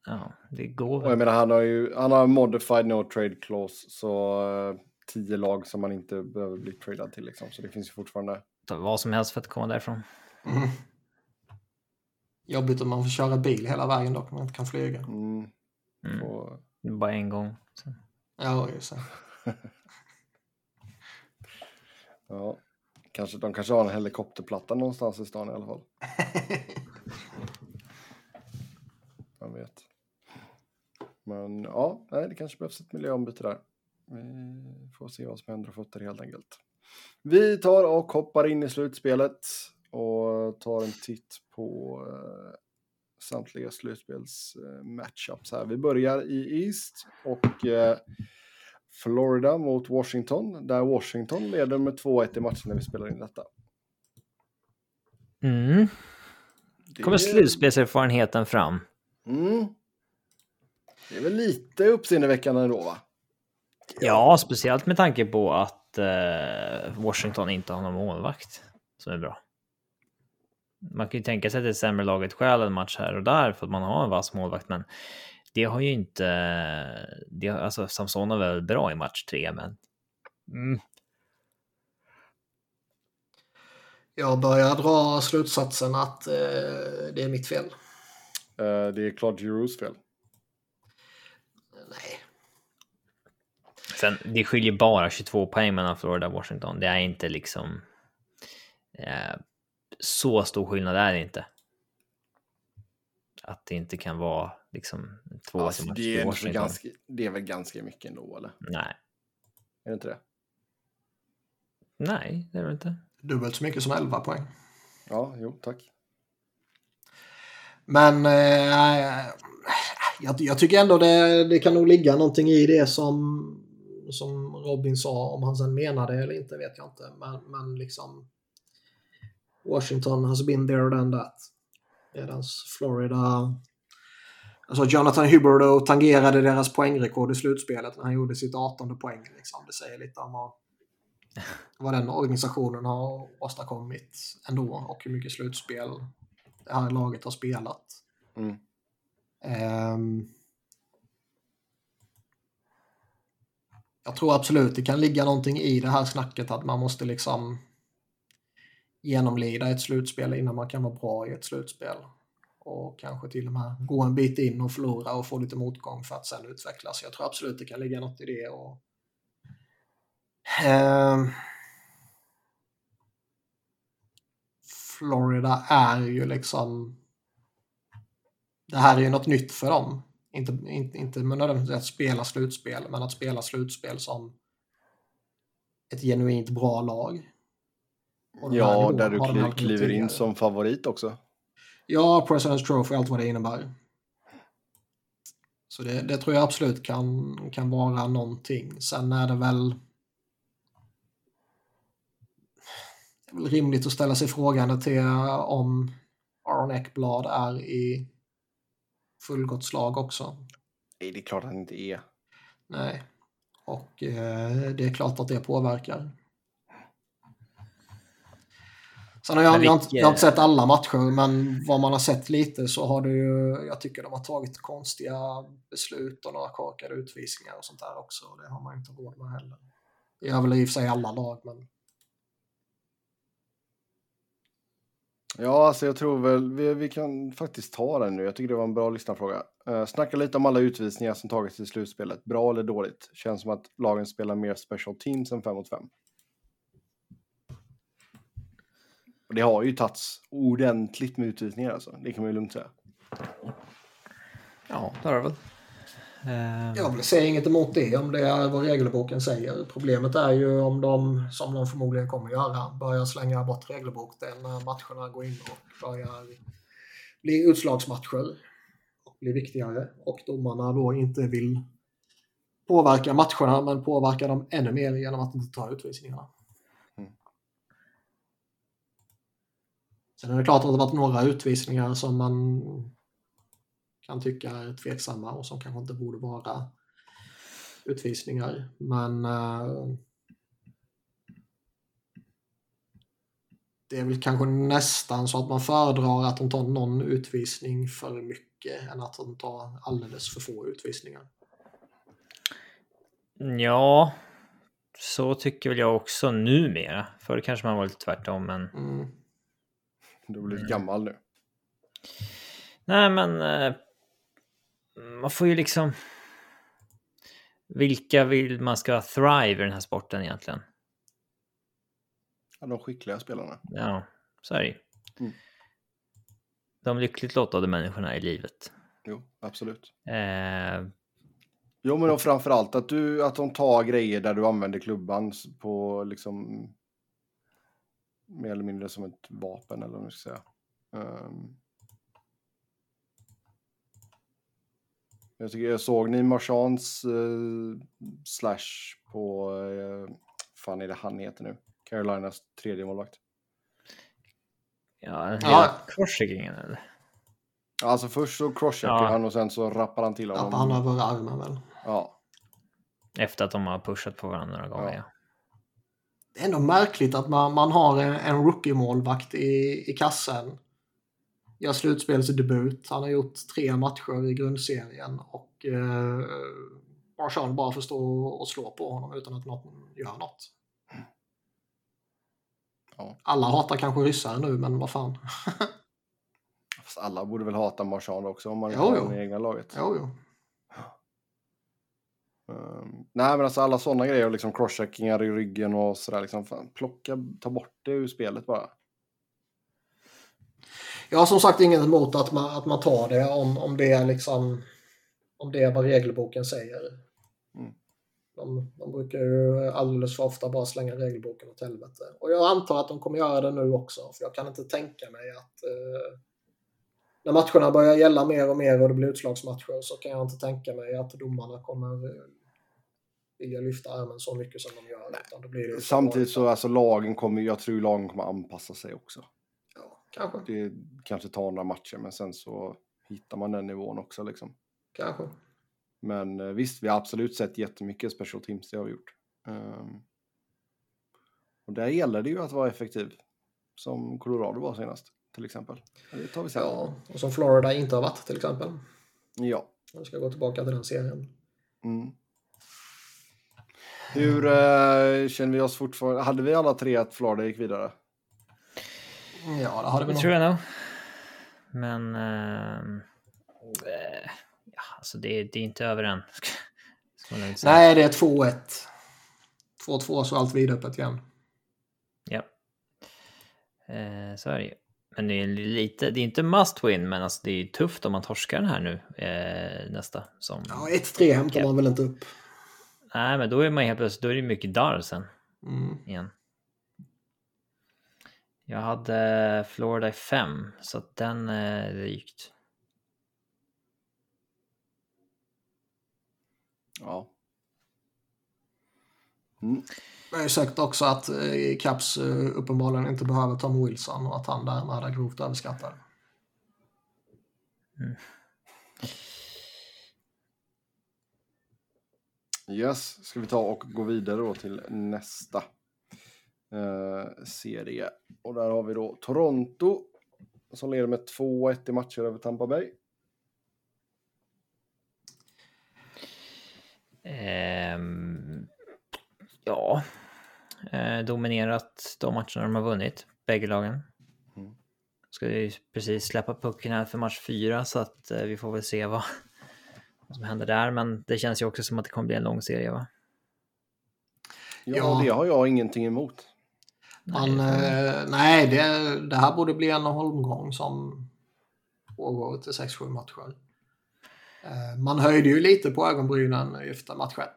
Ja, det går väl. jag menar, han har ju han har modified no trade clause, så uh, tio lag som man inte behöver bli tradad till liksom. Så det finns ju fortfarande. Vad som helst för att komma därifrån. Mm. Jobbigt om man får köra bil hela vägen dock, man inte kan flyga. Mm. Mm. Och... Bara en gång. Så. Ja, just det. ja, kanske, de kanske har en helikopterplatta någonstans i stan i alla fall. Man vet. Men ja, det kanske behövs ett miljöombyte där. Vi får se vad som händer och fötter helt enkelt. Vi tar och hoppar in i slutspelet och tar en titt på eh, samtliga slutspelsmatchups här. Vi börjar i East och eh, Florida mot Washington, där Washington leder med 2-1 i matchen när vi spelar in detta. Mm. Det... Kommer slutspelserfarenheten fram? Mm. Det är väl lite uppseendeväckande ändå va? Ja, speciellt med tanke på att eh, Washington inte har någon målvakt som är bra. Man kan ju tänka sig att det sämre laget stjäl en match här och där för att man har en vass målvakt, men det har ju inte... Det, alltså Samson är väl bra i match tre, men... Mm. Jag börjar dra slutsatsen att eh, det är mitt fel. Uh, det är Claude Giroux fel. Nej. Sen, det skiljer bara 22 poäng mellan Florida och Washington. Det är inte liksom... Eh, så stor skillnad är det inte. Att det inte kan vara liksom två alltså, det, är ganska, det är väl ganska mycket ändå, eller? Nej. Är det inte det? Nej, det är det inte. Dubbelt så mycket som 11 poäng. Ja, jo, tack. Men eh, jag, jag, tycker ändå det, det kan nog ligga någonting i det som, som Robin sa. Om han sen menade det eller inte vet jag inte. Men, men liksom Washington has been there than that. Medan Florida... Alltså Jonathan Huberto tangerade deras poängrekord i slutspelet när han gjorde sitt 18 poäng. Liksom. Det säger lite om vad, vad den organisationen har åstadkommit ändå och hur mycket slutspel det här laget har spelat. Mm. Ehm. Jag tror absolut det kan ligga någonting i det här snacket att man måste liksom genomlida ett slutspel innan man kan vara bra i ett slutspel. Och kanske till och med gå en bit in och förlora och få lite motgång för att sen utvecklas. Jag tror absolut det kan ligga något i det. Och, ehm. Florida är ju liksom... Det här är ju något nytt för dem Inte, inte, inte nödvändigtvis att spela slutspel, men att spela slutspel som ett genuint bra lag. Ja, där du kliver, in som favorit också. Ja, President's Trophy, allt vad det innebär. Så det, det, tror jag absolut kan, kan vara någonting. Sen är det väl... Det är väl rimligt att ställa sig frågan till om Aron Ekblad är i fullgott slag också. Nej, det är klart att han inte är. Nej, och eh, det är klart att det påverkar. Sen har jag, jag, jag, har inte sett alla matcher, men vad man har sett lite så har det ju, jag tycker de har tagit konstiga beslut och några korkade utvisningar och sånt där också. Det har man inte råd med heller. Det gör väl i och för sig alla lag, men... Ja, alltså jag tror väl vi, vi kan faktiskt ta den nu. Jag tycker det var en bra lyssnarfråga. Uh, snacka lite om alla utvisningar som tagits i slutspelet. Bra eller dåligt? Känns som att lagen spelar mer special teams än 5 mot 5. Och det har ju tagits ordentligt med utvisningar alltså. Det kan man ju lugnt säga. Ja, det har det väl. Uh... Jag säger inget emot det om det är vad regelboken säger. Problemet är ju om de, som de förmodligen kommer göra, börjar slänga bort regelboken när matcherna går in och börjar bli utslagsmatcher och blir viktigare och domarna då inte vill påverka matcherna men påverka dem ännu mer genom att inte ta utvisningarna. Sen är det klart att det varit några utvisningar som man kan tycka är tveksamma och som kanske inte borde vara utvisningar. Men uh, det är väl kanske nästan så att man föredrar att de tar någon utvisning för mycket än att de tar alldeles för få utvisningar. Ja, så tycker väl jag också numera. Förr kanske man var lite tvärtom, men mm. Du har blivit mm. gammal nu. Nej, men eh, man får ju liksom... Vilka vill man ska thrive i den här sporten egentligen? Ja, de skickliga spelarna. Ja, så är det mm. De lyckligt lottade människorna i livet. Jo, absolut. Eh... Jo, men framförallt att, du, att de tar grejer där du använder klubban på liksom mer eller mindre som ett vapen eller vad man ska säga. Um, jag, tycker, jag såg ni Marchans uh, slash på, uh, fan är det han heter nu? Carolinas tredje målvakt. Ja, ja. crosscheckingen eller? Alltså först så crosscheckar ja. han och sen så rappar han till honom. Rappar han över armen väl? Ja. Efter att de har pushat på varandra några gånger. Ja det är ändå märkligt att man, man har en, en rookie-målvakt i, i kassen. Gör slutspelsdebut. Han har gjort tre matcher i grundserien och eh, Marshall bara får stå och slå på honom utan att någon gör något. Ja. Alla hatar kanske ryssar nu, men vad fan. Fast alla borde väl hata Marchand också om man inte har det egna laget. Jo, jo. Um, nej men alltså alla sådana grejer, liksom crosscheckingar i ryggen och sådär. Liksom, fan, plocka, ta bort det ur spelet bara. Jag har som sagt inget emot att man, att man tar det om, om det är liksom om det är vad regelboken säger. Mm. De, de brukar ju alldeles för ofta bara slänga regelboken åt helvete. Och jag antar att de kommer göra det nu också, för jag kan inte tänka mig att eh, när matcherna börjar gälla mer och mer och det blir utslagsmatcher så kan jag inte tänka mig att domarna kommer vilja lyfta armen så mycket som de gör. Utan då blir det Samtidigt så alltså lagen kommer, jag tror lagen kommer anpassa sig också. Kanske. Det kanske tar några matcher men sen så hittar man den nivån också liksom. Kanske. Men eh, visst, vi har absolut sett jättemycket special teams, det har vi gjort. Um, och där gäller det ju att vara effektiv. Som Colorado var senast till exempel. Det tar vi sen. Ja, och som Florida inte har varit till exempel. Ja. Jag ska gå tillbaka till den serien. Mm. Hur uh, känner vi oss fortfarande? Hade vi alla tre att Florida gick vidare? Ja, det hade vi nog. tror jag nog. Men... Uh, ja, alltså det, det är inte över än. Nej, det är 2-1. 2-2 så allt vidöppet igen. Ja. Uh, så är det ju. Men det är lite, det är inte must win, men alltså det är tufft om man torskar den här nu eh, nästa. Som... Ja, 1-3 hämtar man väl inte upp. Nej, men då är man helt plötsligt, då är det mycket darr sen Mm. igen. Jag hade Florida i fem, så att den är rykt. Ja. Mm. Jag är säkert också att eh, Caps eh, uppenbarligen inte behöver Tom Wilson och att han därmed är grovt överskattad. Yes, ska vi ta och gå vidare då till nästa eh, serie. Och där har vi då Toronto som leder med 2-1 i matcher över Tampa Bay. Ehm, ja, eh, dominerat de matcherna de har vunnit, bägge lagen. Mm. Ska ju precis släppa pucken här för match fyra så att eh, vi får väl se vad, vad som händer där. Men det känns ju också som att det kommer bli en lång serie va? Ja, Ja. det har jag ingenting emot. Man, eh, nej, det, det här borde bli en omgång som pågår till 6-7 matcher. Eh, man höjde ju lite på ögonbrynen efter match 1.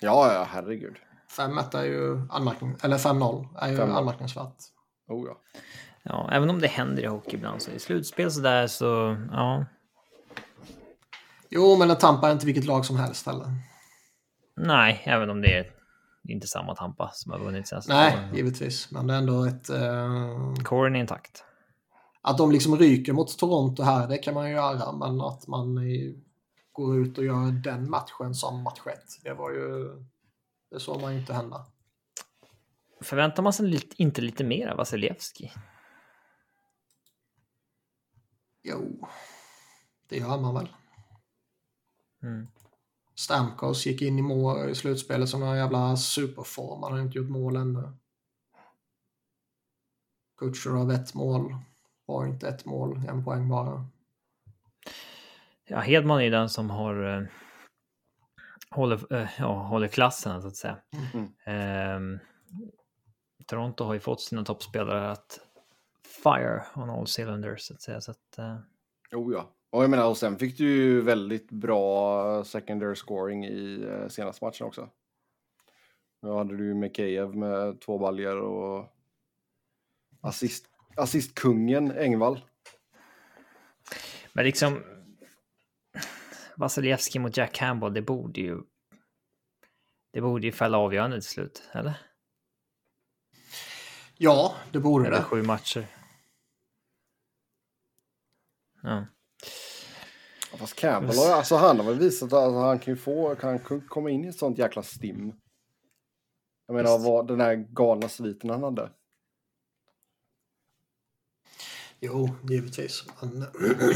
Ja, ja, herregud. 5-1 är ju anmärkning, eller 5-0 är ju 5-0. anmärkningsvärt. Oh, ja. Ja, även om det händer i hockey ibland så i slutspel så där så ja. Jo, men en Tampa är inte vilket lag som helst heller. Nej, även om det är inte samma Tampa som har vunnit senast. Nej, givetvis. Men det är ändå ett... Eh, Coren är intakt. att de liksom ryker mot Toronto här, det kan man ju göra. Men att man går ut och gör den matchen som match 1, det var ju... Det såg man ju inte hända. Förväntar man sig lite, inte lite mer av Vasilevski? Jo, det gör man väl. Mm. Stamkos gick in i, mål, i slutspelet som en jävla superform. Han har inte gjort mål ännu. Kutjerov ett mål. Har inte ett mål, en poäng bara. Ja, Hedman är ju den som har eh, håller, eh, ja, håller klassen så att säga. Mm. Ehm, Toronto har ju fått sina toppspelare att fire on all cylinders så att säga. Så att, eh, Oh, ja. Och jag menar, och sen fick du ju väldigt bra secondary scoring i eh, senaste matchen också. Nu hade du ju Mikheyev med två baljer och assist, assistkungen Engvall. men liksom Vasilevski mot Jack Campbell, det borde ju det borde ju fälla avgörande till slut, eller? Ja, det borde Eller det. sju matcher. Ja. Fast Campbell har, alltså han har väl visat att alltså, han kan ju få, kan kan komma in i ett sånt jäkla stim. Jag menar, vad, den där galna sviten han hade. Jo, givetvis. Men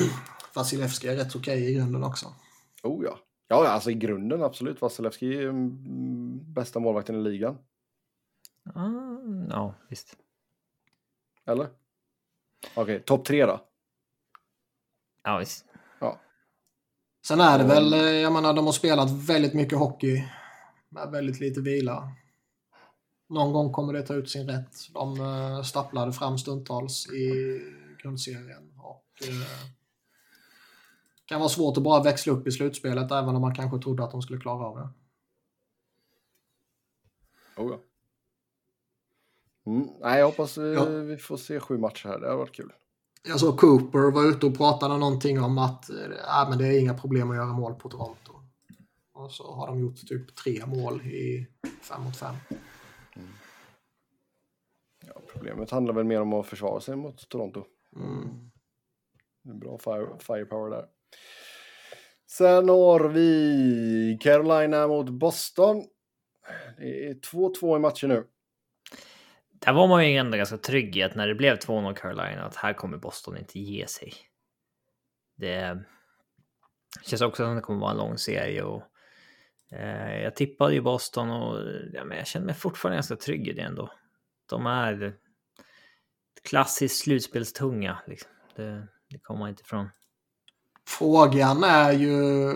Vasilevski är rätt okej i grunden också. Oh ja. Ja, alltså i grunden absolut. Vasilevski är mm, bästa målvakten i ligan. Ah, ja, visst. Eller? Okej, topp tre då? Ja, visst. Sen är det väl, eh, jag menar, de har spelat väldigt mycket hockey med väldigt lite vila. Någon gång kommer det ta ut sin rätt. De eh, stapplade fram stundtals i grundserien. Och, eh, kan vara svårt att bara växla upp i slutspelet även om man kanske trodde att de skulle klara av det. Oh ja. Mm, nej, jag hoppas vi, Ja. vi får se sju matcher här. Det har varit kul. Jag såg Cooper var ute och pratade någonting om att eh, äh, men det är inga problem att göra mål på Toronto. Och så har de gjort typ tre mål i fem mot fem. Ja, problemet handlar väl mer om att försvara sig mot Toronto. Mm. Är bra fire, firepower där. Sen har vi Carolina mot Boston. Det är 2-2 i matchen nu. Där var man ju ändå ganska trygg i att när det blev 2-0 Carolina att här kommer Boston inte ge sig. Det känns också som det kommer vara en lång serie och eh, jag tippade ju Boston och ja, men jag känner mig fortfarande ganska trygg i det ändå. De är klassiskt slutspelstunga. Liksom. Det, det kommer man inte ifrån. Frågan är ju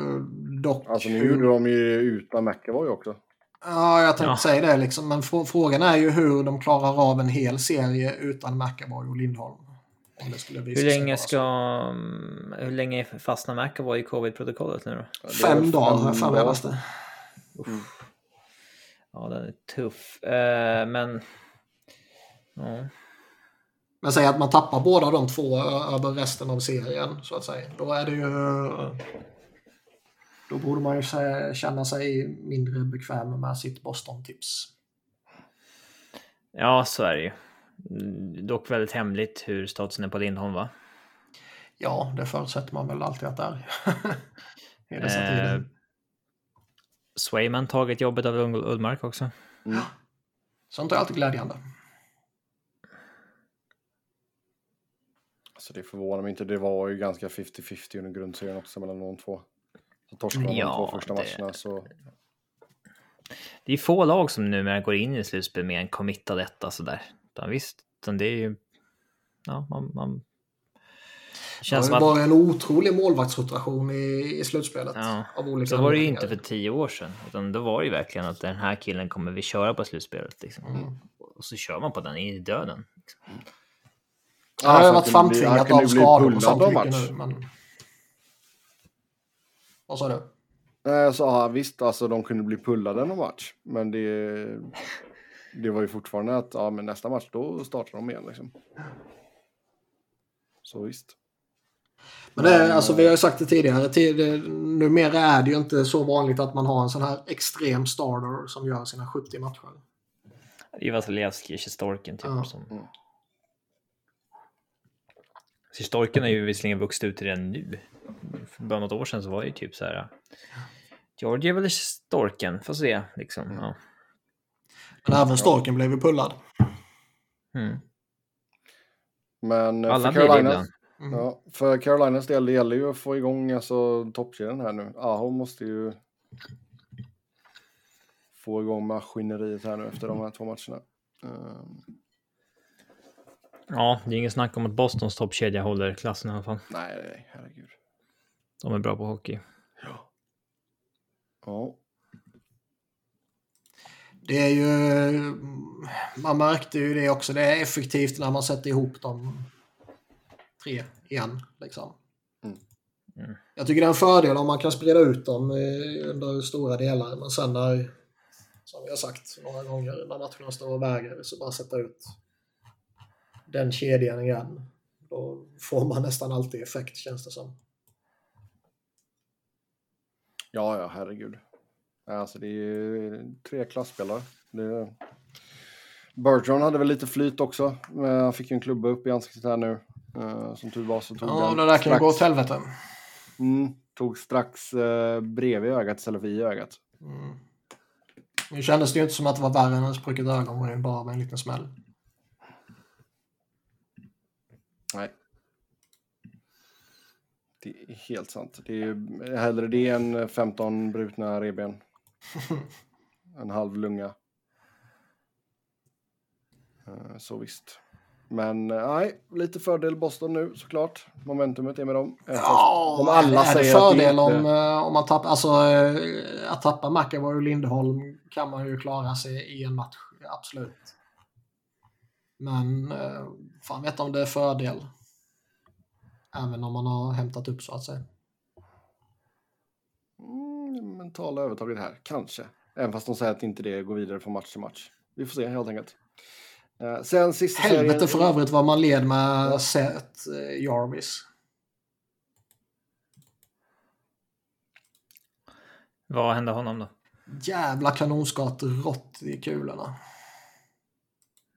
dock Alltså nu gjorde de ju utan McAvoy också. Ja, jag tänkte Ja. säga det liksom. Men frå- frågan är ju hur de klarar av en hel serie utan McAvoy och Lindholm. Om det skulle visa Hur länge ska... mm, Hur länge fastnar McAvoy i covid-protokollet nu då? Fem dagar har fem jag för mig läste. Ja, den är tuff. Eh, men... Ja. Men säg att man tappar båda de två över resten av serien så att säga. Då är det ju... Då borde man ju känna sig mindre bekväm med sitt Boston-tips. ja, så är det ju. Mm, Dock väldigt hemligt hur statusen är på Lindholm, va? Ja, det förutsätter man väl alltid att det är. I dessa Eh, tider. Swayman tagit jobbet av Ul- Ullmark också. Mm. Sånt är alltid glädjande. Så det förvånar mig inte. Det var ju ganska 50-50 under grundserien också mellan de två. Så torskade de Ja, de två första det- matcherna så... Det är få lag som numera går in i slutspel med en committad etta sådär. Utan visst, utan det är ju... Ja, man... man... Det Det känns som ju att... en otrolig målvaktsrotation i, i slutspelet. Ja, Av olika Så var det ju inte för tio år sedan. Utan då var det ju verkligen att den här killen kommer vi köra på slutspelet. Liksom. Mm. Och så kör man på den i döden. Liksom. Det har varit framtvingat kunde av bli skador och sånt av mycket match. nu. Men... Vad sa du? Nej, jag sa visst, alltså de kunde bli pullade någon match. Men det, det var ju fortfarande att ja, men nästa match då startar de igen. Liksom. Så visst. Men det är, alltså, vi har ju sagt det tidigare. Tid, numera är det ju inte så vanligt att man har en sån här extrem starter som gör sina 70 matcher. Det var Vasilevskij, Storken typ. Ja. Som... Mm. Storken har ju visserligen vuxit ut redan nu. För bara något år sedan så var det ju typ så här. Georgiev eller Storken, får se liksom. Ja. Men även Storken blev ju pullad. Mm. Men eh, Alla för Carolinas. Mm. ja, för Carolinas del det gäller ju att få igång alltså, toppkedjan här nu. Aho måste ju få igång maskineriet här nu efter de här två matcherna. Ehm, Ja, det är ingen snack om att Bostons toppkedja håller klassen i alla fall. nej, nej, herregud. De är bra på hockey. Ja. Det är ju... Man märkte ju det också. Det är effektivt när man sätter ihop de tre igen. Liksom. Mm. Mm. Jag tycker det är en fördel om man kan sprida ut dem under stora delar. Men sen när, som vi har sagt några gånger, när matcherna står och väger så bara sätta ut den kedjan igen. Då får man nästan alltid effekt känns det som. Ja, ja, herregud. Alltså det är ju tre klassspelare. Det... Bergeron hade väl lite flyt också. Men han fick ju en klubba upp i ansiktet här nu. Eh, som tur var så tog Ja, han det där kan ju gå åt helvete. mm, tog strax eh, bredvid ögat istället för i ögat. Mm. Nu kändes det ju inte som att det var värre än en sprucket ögonbryn bara med en liten smäll. Nej. Det är helt sant. Det är hellre det än 15 brutna revben. en halv lunga. Eh, Så visst. Men eh, nej, lite fördel Boston nu såklart. Momentumet är med dem. Ja, om alla är det säger att det fördel om, inte... eh, om man tappar, alltså att tappa McAvoy och Lindholm kan man ju klara sig i en match, absolut. Men fan vet om det är fördel. Även om man har hämtat upp så att säga. Mm, mentala övertaget här, kanske. Även fast de säger att inte det går vidare från match till match. Vi får se helt enkelt. Eh, sen sista Helvete serien... för övrigt vad man led med Seth eh, Jarvis. Vad hände honom då? Jävla kanonskott rått i kulorna.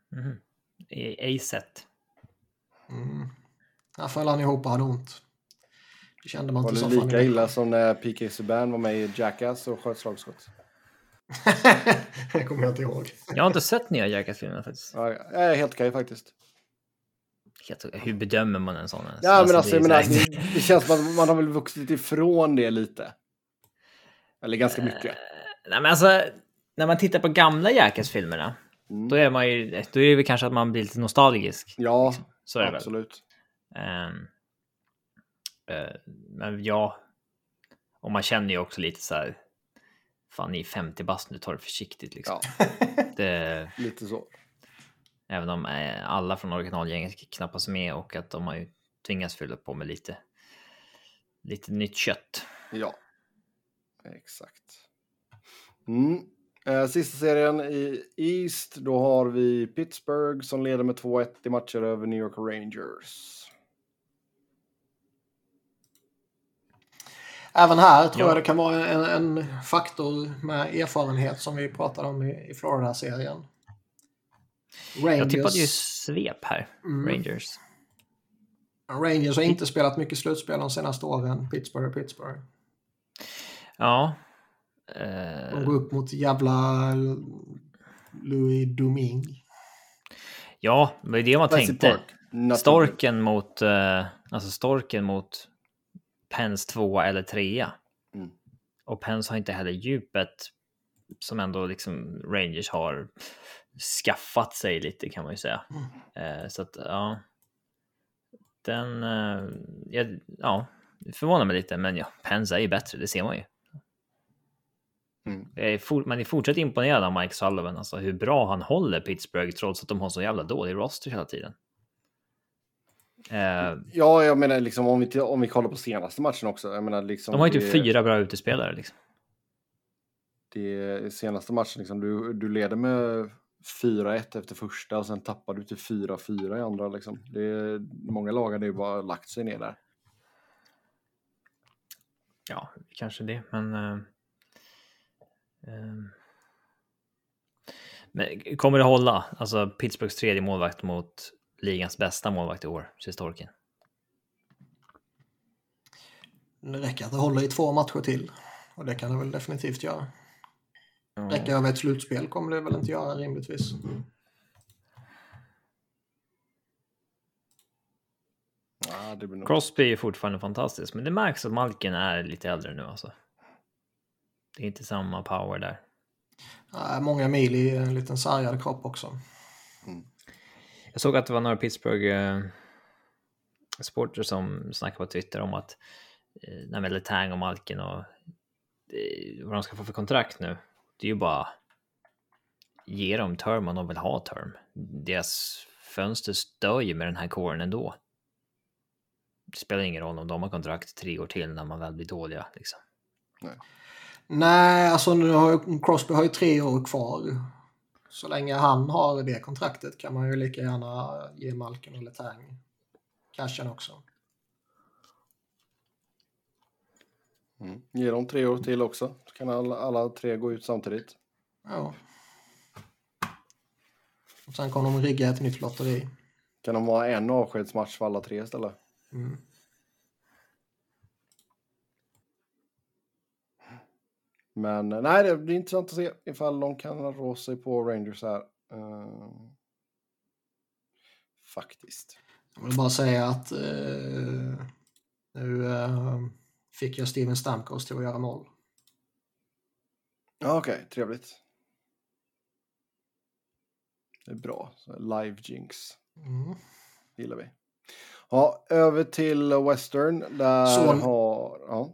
Mhm. I A-set. Mm. Där föll han ihop och hade ont. Det kände man Var inte det så fan lika i illa som när PK Subban var med i Jackass och sköt slagskott? det kommer jag inte ihåg. Jag har inte sett nya Jackass-filmerna faktiskt. Ja, är helt okej faktiskt. Helt- Hur bedömer man en sån? Ja, men alltså, det jag är menar, så här- det, det känns som att man har väl vuxit ifrån det lite. Eller ganska mycket. Nej, men alltså, när man tittar på gamla Jackass-filmerna, Mm. då är man ju, då är det väl kanske att man blir lite nostalgisk. Ja, Så är det väl. absolut. Eh, men ja, och man känner ju också lite så här. fan ni är 50 bast nu, ta det försiktigt liksom. Ja, Det, lite så. även om eh, alla från originalgänget knappast är med och att de har ju tvingats fylla på med lite, lite nytt kött. Ja, exakt. Mm. Eh, sista serien i East, då har vi Pittsburgh som leder med 2-1 i matcher över New York Rangers. Även här tror Ja. jag det kan vara en, en faktor med erfarenhet som vi pratade om i, i Florida-serien. Jag tippade ju svep här, Mm. Rangers. Rangers har inte spelat mycket slutspel de senaste åren. Pittsburgh och Pittsburgh. Ja. De Eh, går upp mot jävla Louis Domingue. ja, det var det man Fency tänkte. Storken mot, eh, alltså storken mot Pens tvåa eller trea. Mm. Och Pens har inte heller djupet som ändå liksom Rangers har skaffat sig lite kan man ju säga. Eh, så att ja. Den, eh, ja, ja, förvånar mig lite, men ja, Pens är ju bättre, det ser man ju. Mm. Är for, man är fortsatt imponerad av Mike Sullivan, alltså hur bra han håller Pittsburgh trots att de har så jävla dålig roster hela tiden. Eh, Ja, jag menar liksom om vi, om vi kollar på senaste matchen också. Jag menar liksom. de har ju det- typ fyra bra utespelare liksom. Det senaste matchen liksom. Du, du leder med 4-1 efter första och sen tappar du till 4-4 i andra liksom. Det är, många lag hade ju bara lagt sig ner där. Ja, kanske det, men. eh, ehm. men kommer det hålla? Alltså Pittsburghs tredje målvakt mot ligans bästa målvakt i år, Sistorkin. Det räcker att det håller i två matcher till. Och det kan det väl definitivt göra. Ja. Räcker över ett slutspel kommer det väl inte göra rimligtvis. Ja, det blir nog... Crosby är fortfarande fantastisk, men det märks att Malkin är lite äldre nu alltså. Det är inte samma power där. Äh, många mil i en liten sargad kropp också. Jag såg att det var några Pittsburgh eh, supporter som snackade på Twitter om att eh, när med Letang och Malkin och eh, vad de ska få för kontrakt nu. Det är ju bara ge dem term om de vill ha term. Deras fönster stör ju med den här kåren ändå. Det spelar ingen roll om de har kontrakt tre år till när man väl blir dåliga liksom. Nej, alltså nu har ju, Crosby har ju tre år kvar. Så länge han har det kontraktet kan man ju lika gärna ge Malkin eller Tang cashen också. Mm. Ge dem tre år till också. Så kan alla, alla tre gå ut samtidigt. Ja. Och sen kommer de rigga ett nytt lotteri. Kan de ha en avskedsmatch för alla tre istället? Mm. Men eh, nej, det blir intressant att se ifall de kan rå sig på Rangers här. Eh, faktiskt. Jag vill bara säga att eh, nu eh, fick jag Steven Stamkos till att göra mål. Ja, Okej, trevligt. Det är bra. Live jinx Mm. gillar vi. Ja, över till Western. Där Så- har... Ja.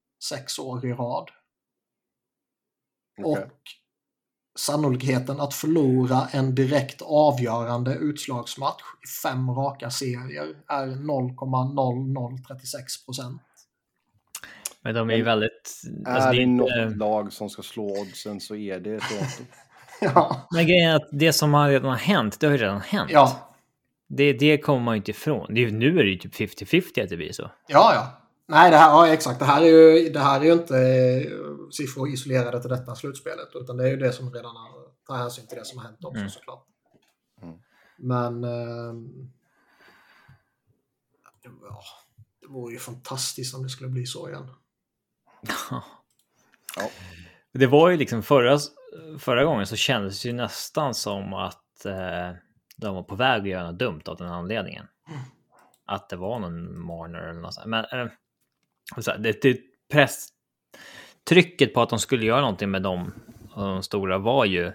Ja, ja. Ja. Enligt hans modell så är det 0,5 procents chans att Toronto ska förlora i första rundan sex år i rad. Okej. Och sannolikheten att förlora en direkt avgörande utslagsmatch i fem raka serier är 0,0036 procent. Men de är ju väldigt... Är alltså, det är något inte- lag som ska slå oddsen så är det Toronto. ja. Men grejen är att det som har redan hänt, det har ju redan hänt. ja, Det, det kommer man ju inte ifrån. Det är, nu är det ju typ 50-50 att det blir så. ja, ja. Nej, det här, ja, exakt. Det här är ju, det här är ju inte eh, siffror isolerade till detta slutspelet. Utan det är ju det som redan har, tar hänsyn till det som har hänt också Mm. såklart. Mm. Men... ehm, ja, det vore ju fantastiskt om det skulle bli så igen. Ja. Det var ju liksom förra, förra gången så kändes det ju nästan som att eh, de var på väg att göra något dumt av den anledningen. Att det var någon Marner eller något sånt. Men eh, så det, det press, trycket på att de skulle göra någonting med dem, de stora, var ju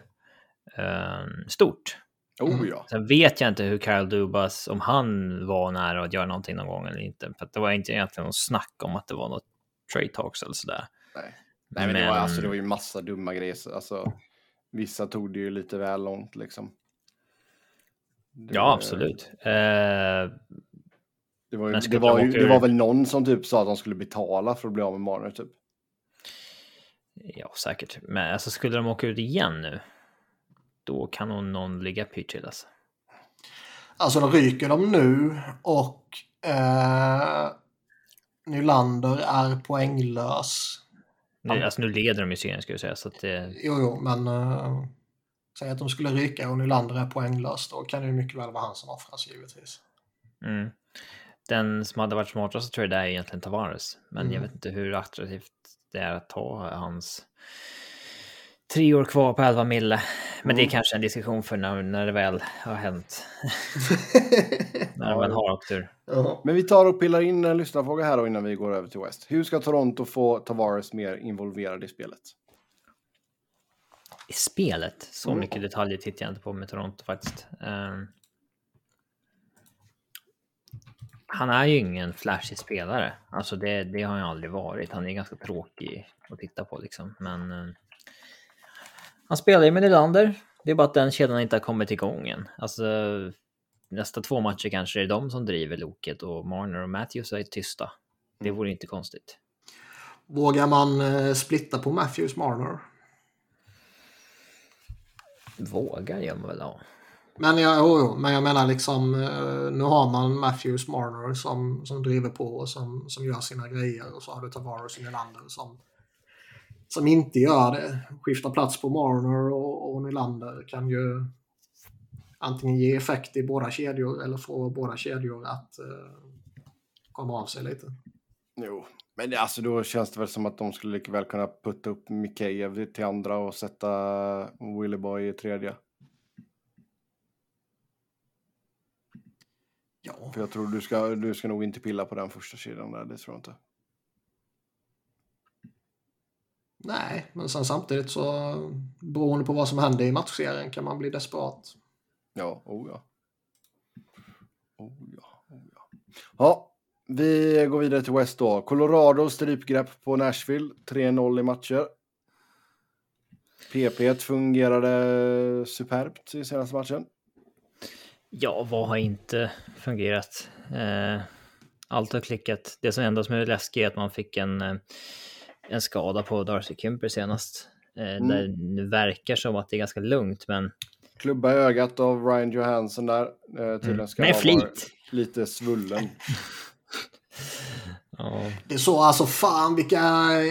eh, stort. Oh ja. Sen vet jag inte hur Carl Dubas, om han var nära att göra någonting någon gång eller inte. För att det var inte egentligen någon snack om att det var något trade talks eller sådär. Nej. Nej, men, det, var, alltså, det var ju massa dumma grejer. Alltså, vissa tog det ju lite väl långt liksom. Det, Ja, absolut. Eh, Det var, ju, det, var ju, det var väl någon som typ sa att de skulle betala för att bli av med Marner typ. ja, säkert. Men alltså, skulle de åka ut igen nu, då kan nog någon ligga pyrt till. Alltså. Alltså då ryker de nu och eh, Nylander är poänglös. Nu, alltså, nu leder de ju serien, ska jag säga. Så att det, Jo, jo, men eh, säg att de skulle ryka och Nylander är poänglös. Då kan det ju mycket väl vara han som offras givetvis. mm. Den som hade varit smartast tror jag det är egentligen Tavares. Men jag Mm. vet inte hur attraktivt det är att ta hans tre år kvar på 11 mille. Men det är Mm. kanske en diskussion för när, när det väl har hänt. när de väl har åkt ur. Ja. Men vi tar och pillar in en lyssnarfråga här då innan vi går över till West. Hur ska Toronto få Tavares mer involverad i spelet? I spelet, så Mm. mycket detaljer tittar jag inte på med Toronto faktiskt. Ehm, han är ju ingen flashig spelare. Alltså det, det har han aldrig varit. Han är ganska tråkig att titta på liksom. Men eh, han spelar ju med Nylander. Det är bara att den kedjan inte har kommit igång än. Alltså nästa två matcher kanske är det de som driver loket och Marner och Matthews är tysta. Det vore inte konstigt. Vågar man eh, splitta på Matthews Marner? Vågar gör man väl ja. Men jag, oh, men jag menar liksom, eh, nu har man Matthews Marner som, som driver på och som, som gör sina grejer och så har du Tavares och Nylander som, som inte gör det. Skifta plats på Marner och, och Nylander kan ju antingen ge effekt i båda kedjor eller få båda kedjor att eh, komma av sig lite. Jo, men det, alltså då känns det väl som att de skulle lika väl kunna putta upp Mikheyev till andra och sätta Willyboy i tredje. Ja, För jag tror du ska, du ska nog inte pilla på den första sidan där, det tror jag inte. nej, men sen samtidigt så beroende på vad som händer i matchserien kan man bli desperat. Ja, oh ja. Oh ja, oh ja. Ja, vi går vidare till West då. Colorado strypgrepp på Nashville, 3-0 i matcher. PP fungerade superbt i senaste matchen. Ja, vad har inte fungerat? Eh, allt har klickat. Det som enda som är läskigt är att man fick en, eh, en skada på Darcy Kemper senast. Eh, Mm. Där det verkar som att det är ganska lugnt, men Klubba i ögat av Ryan Johansson där. Eh, tydligen ska med han vara flit. lite svullen. Ja, Det är så, alltså fan vilka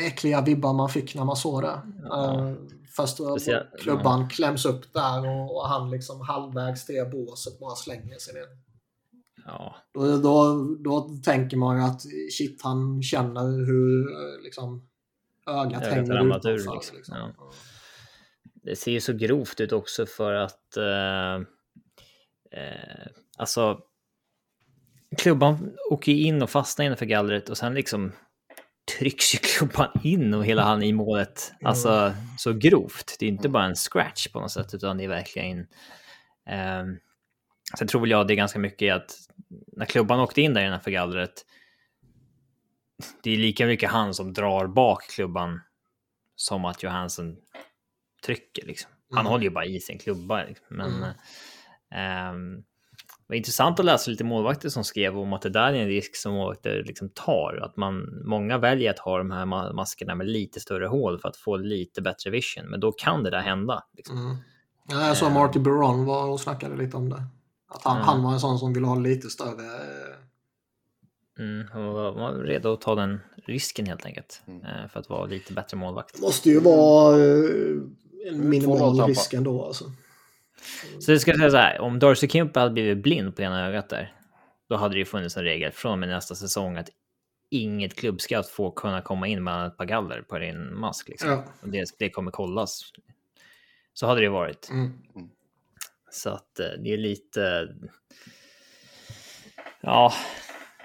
äckliga vibbar man fick när man såg det. Ja. Uh, först uh, Speciellt- klubban kläms upp där och, och han liksom halvvägs till båset bara slänger sig ner. ja, Då, då, då tänker man ju att shit, han känner hur eh, liksom, ögat Ögat hänger ramlat ur, utanför. liksom. Liksom. Ja. det ser ju så grovt ut också för att eh, eh, alltså klubban åker in och fastnar innanför gallret och sen liksom trycks ju klubban in och hela han i målet. Alltså så grovt. Det är inte bara en scratch på något sätt utan det är verkligen eh, Sen tror väl jag det är ganska mycket att när klubban åkte in där innanför gallret det är lika mycket han som drar bak klubban som att Johansson trycker. Liksom. Han Mm. håller ju bara i sin klubba. Liksom. Men Mm. det var intressant att läsa lite målvakter som skrev om att det där är en risk som målvakter liksom tar. Att man, många väljer att ha de här ma- maskerna med lite större hål för att få lite bättre vision. Men då kan det där hända. Liksom. Mm. Ja, jag såg Eh. Marty Baron var och snackade lite om det. Att han, Mm. han var en sån som ville ha lite större... eh, Mm, och var var redo att ta den risken helt enkelt. Mm. eh, För att vara lite bättre målvakt. Det måste ju vara en minimal 2-0 Tampa. risk ändå alltså. Så jag ska säga så här, om Darcy Kimper hade blivit blind på ena ögat där, då hade det ju funnits en regel från med nästa säsong att inget klubbskatt får kunna komma in med ett par galler på din mask. Liksom. Ja. Och det, det kommer kollas. Så hade det varit. Mm. Så att eh, det är lite... Ja,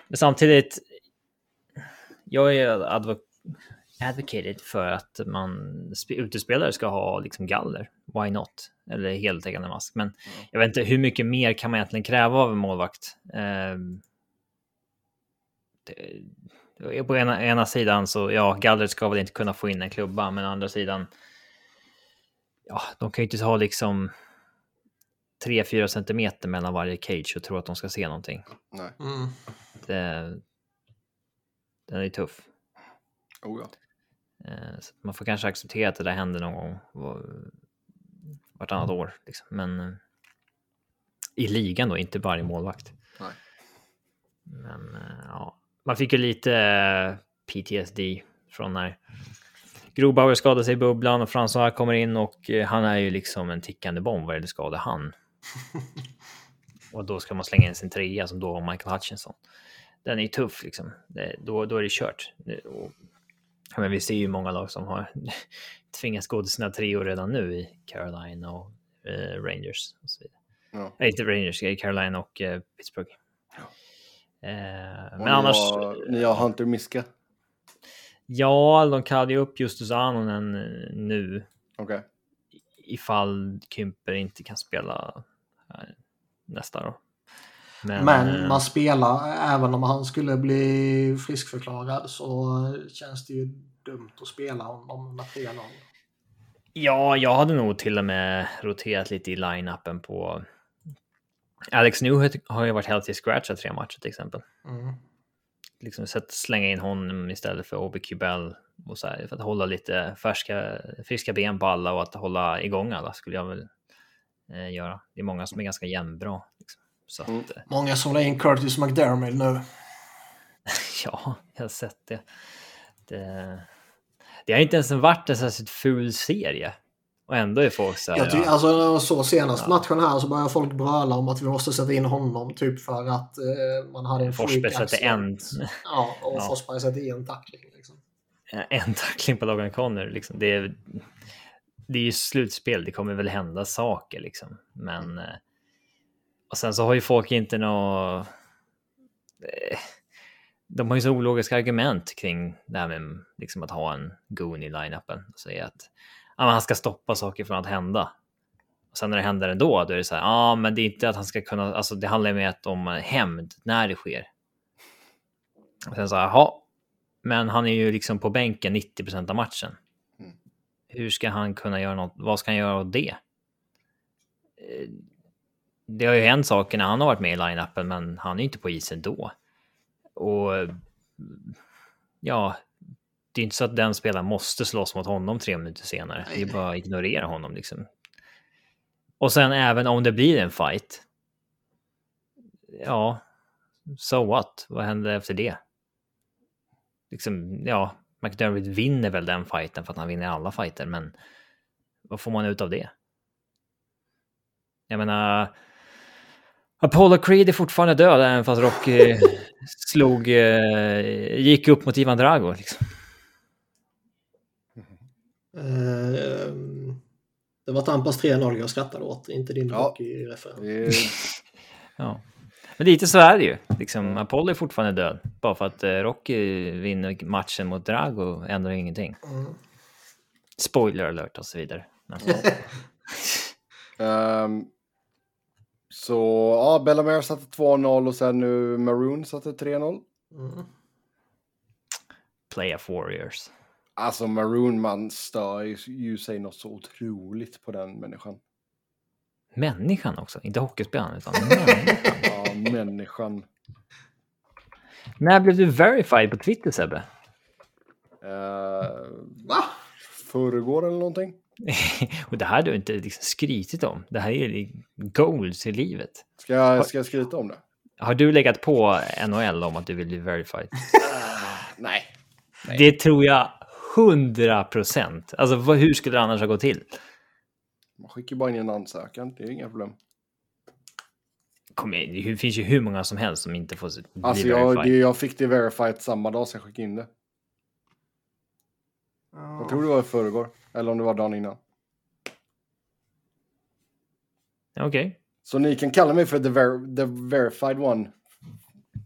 men samtidigt. Jag är advo advocated för att man sp- utespelare ska ha liksom galler. Why not? Eller heltäckande mask. Men jag vet inte hur mycket mer kan man egentligen kräva av en målvakt? Ehm, det, på ena, ena sidan så ja, gallret ska väl inte kunna få in en klubba, men å andra sidan. Ja, de kan ju inte ha liksom 3-4 centimeter mellan varje cage och tro att de ska se någonting. Nej. Mm. Det, den är tuff. Oh, ja. Eh, Så man får kanske acceptera att det där händer någon gång vartannat år. Liksom. Men eh, i ligan då, inte varje målvakt. Nej. Men eh, ja, man fick ju lite eh, PTSD från när Grobauer skadade sig i bubblan och François kommer in och han är ju liksom en tickande bomb. Vad det skadar han? och då ska man slänga in sin trea som då var Michael Hutchinson. Den är ju tuff liksom. Det, då, då är det kört. Det, och, men vi ser ju många lag som har tvingats gå till sina treor redan nu i Carolina och eh, Rangers. Och så vidare. Ja. Nej, inte Rangers, i Carolina och eh, Pittsburgh. Ja. Eh, Och men ni annars, Har, ni har Hunter Miska? ja, de kallade ju upp Justus Anonen eh, nu Okej. ifall Kymper inte kan spela här nästa år. Men, Men eh, man spelar, även om han skulle bli friskförklarad så känns det ju dumt att spela honom med 3-0. Ja, jag hade nog till och med roterat lite i line-upen på... Alex Newhook har ju varit healthy scratch av tre matcher till exempel. Mm. Liksom sett slänga in honom istället för OBQ Bell och så här, för att hålla lite färska, friska ben på alla och att hålla igång alla skulle jag väl eh, göra. Det är många som är ganska jämnbra. Liksom. Så att, Mm. eh, Många som la in Curtis McDermott nu. ja, jag har sett det. Det. Det har inte ens varit en särskilt ful serie. Och ändå är folk så här... Jag ty- ja, alltså, såg senaste Ja. matchen här så började folk bröla om att vi måste sätta in honom typ för att eh, man hade en Forsberg sätter en. Ja, och Ja. Forsberg sätter i en tackling. Liksom. en tackling på Logan Connor. Liksom. Det, är, det är ju slutspel, det kommer väl hända saker liksom. Men... eh, Och sen så har ju folk inte nå... De har ju så ologiska argument kring det här med liksom, att ha en goon i line-upen. Och säga att ja, han ska stoppa saker från att hända. Och sen när det händer ändå, då är det så här, ja, men det är inte att han ska kunna, alltså det handlar ju mer om hämnd när det sker. Och sen så här, jaha, men han är ju liksom på bänken 90% av matchen. Mm. Hur ska han kunna göra något? Vad ska han göra åt det? Eh, Det har ju hänt saker när han har varit med i line-upen, men han är ju inte på isen då. Och ja, det är inte så att den spelaren måste slåss mot honom tre minuter senare. Det är bara att ignorera honom liksom. Och sen även om det blir en fight. Ja, so what? Vad händer efter det? Liksom, ja, McDermott vinner väl den fighten för att han vinner alla fighter, men vad får man ut av det? Jag menar, Apollo Creed är fortfarande död även fast Rocky slog, eh, gick upp mot Ivan Drago. Liksom. Eh, det var Tampas 3-0 jag skrattade åt, inte din Ja. är, Ja. Men lite så är det ju. Liksom, Apollo är fortfarande död. Bara för att eh, Rocky vinner matchen mot Drago ändrar ingenting. Mm. Spoiler alert och så vidare. Ehm, så ja, Bellamere satte 2-0 och sen nu Maroon satte 3-0. Mm. Play of Warriors. Alltså Maroon man stör ju- ju sig något så otroligt på den människan. Människan också, inte hockeyspelaren utan människan. Ja, människan. När blev du verified på Twitter Sebbe? Uh, Va? förrgår eller någonting. och det här har du inte liksom skrytit om. Det här är ju goals i livet. Ska jag, ska jag skryta om det? Har du legat på NHL om att du vill bli verified? Nej. Nej. Det tror jag 100 procent. Alltså vad, hur skulle det annars ha gått till? Man skickar bara in en ansökan, det är inga problem. kom igen, det finns ju hur många som helst som inte får bli Alltså jag, verified. jag fick det verified samma dag som jag skickade in det. Jag tror det var i förrgår. Eller om det var dagen innan. Okej. Så ni kan kalla mig för the, ver the verified one.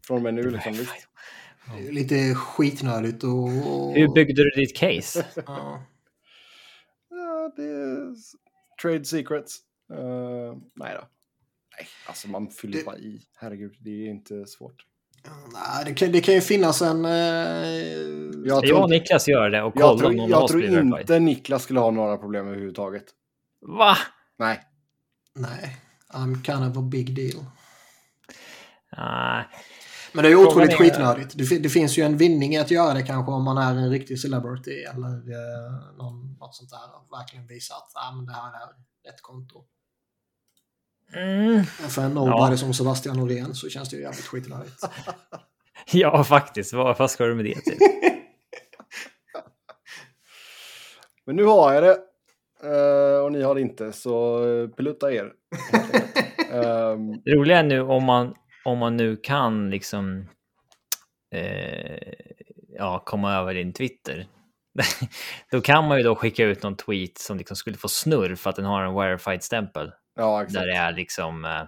Från och med nu liksom. Är lite skitnödigt och... Hur byggde du ditt case? Ja. Ja, det är trade secrets. Uh, nej då. Nej, alltså man fyller Det- bara i. Herregud, det är inte svårt. Nej, det kan, det kan ju finnas en... Eh, Jag Jag tror, och Niklas gör det och jag kollar om någon jag tror inte Niklas skulle ha några problem överhuvudtaget. Va? Nej. nej, I'm kind of a big deal. Nej. Men det är ju otroligt är- skitnödigt. Det, det finns ju en vinning i att göra det kanske om man är en riktig celebrity eller eh, någon, något sånt där. Och verkligen visa att ah, men det här är rätt konto. Mm. För en nobody som Sebastian Norén så känns det ju jävligt skitnödigt. Ja, faktiskt. Vad, vad ska du med det till? Men nu har jag det. eh, och ni har det inte, så eh, pilutta er. um, Det roliga är nu om man, om man nu kan liksom eh, ja, komma över din Twitter. då kan man ju då skicka ut någon tweet som liksom skulle få snurr för att den har en verified-stämpel. Ja, exakt. Där det är liksom, eh,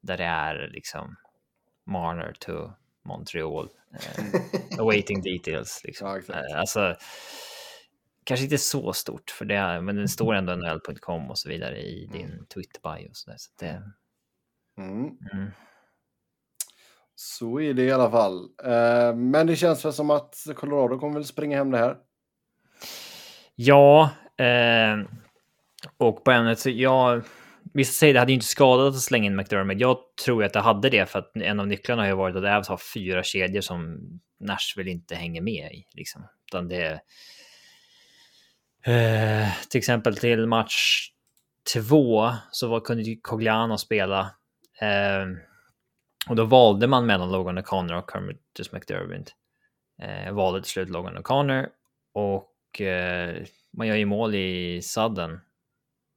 där det är liksom Marner to Montreal. Eh, awaiting details. Liksom. Ja, exakt. Eh, alltså, kanske inte så stort, för det är, men det står ändå nhl.com och så vidare i din Twitter-bio. och Så där, så det, Mm. mm. Så är det i alla fall. Eh, men det känns väl som att Colorado kommer väl springa hem det här. Ja, och på ämnet så jag... Vissa säger det hade ju inte skadat att slänga in McDermott. Jag tror ju att det hade det för att en av nycklarna har ju varit att Avs har fyra kedjor som Nashville inte hänger med i. Liksom. Utan det eh, till exempel till match två så var, kunde Cogliano spela. Eh, och då valde man mellan Logan O'Connor och Carmitus McDermott. Eh, valde till slut Logan O'Connor och eh, man gör ju mål i sadden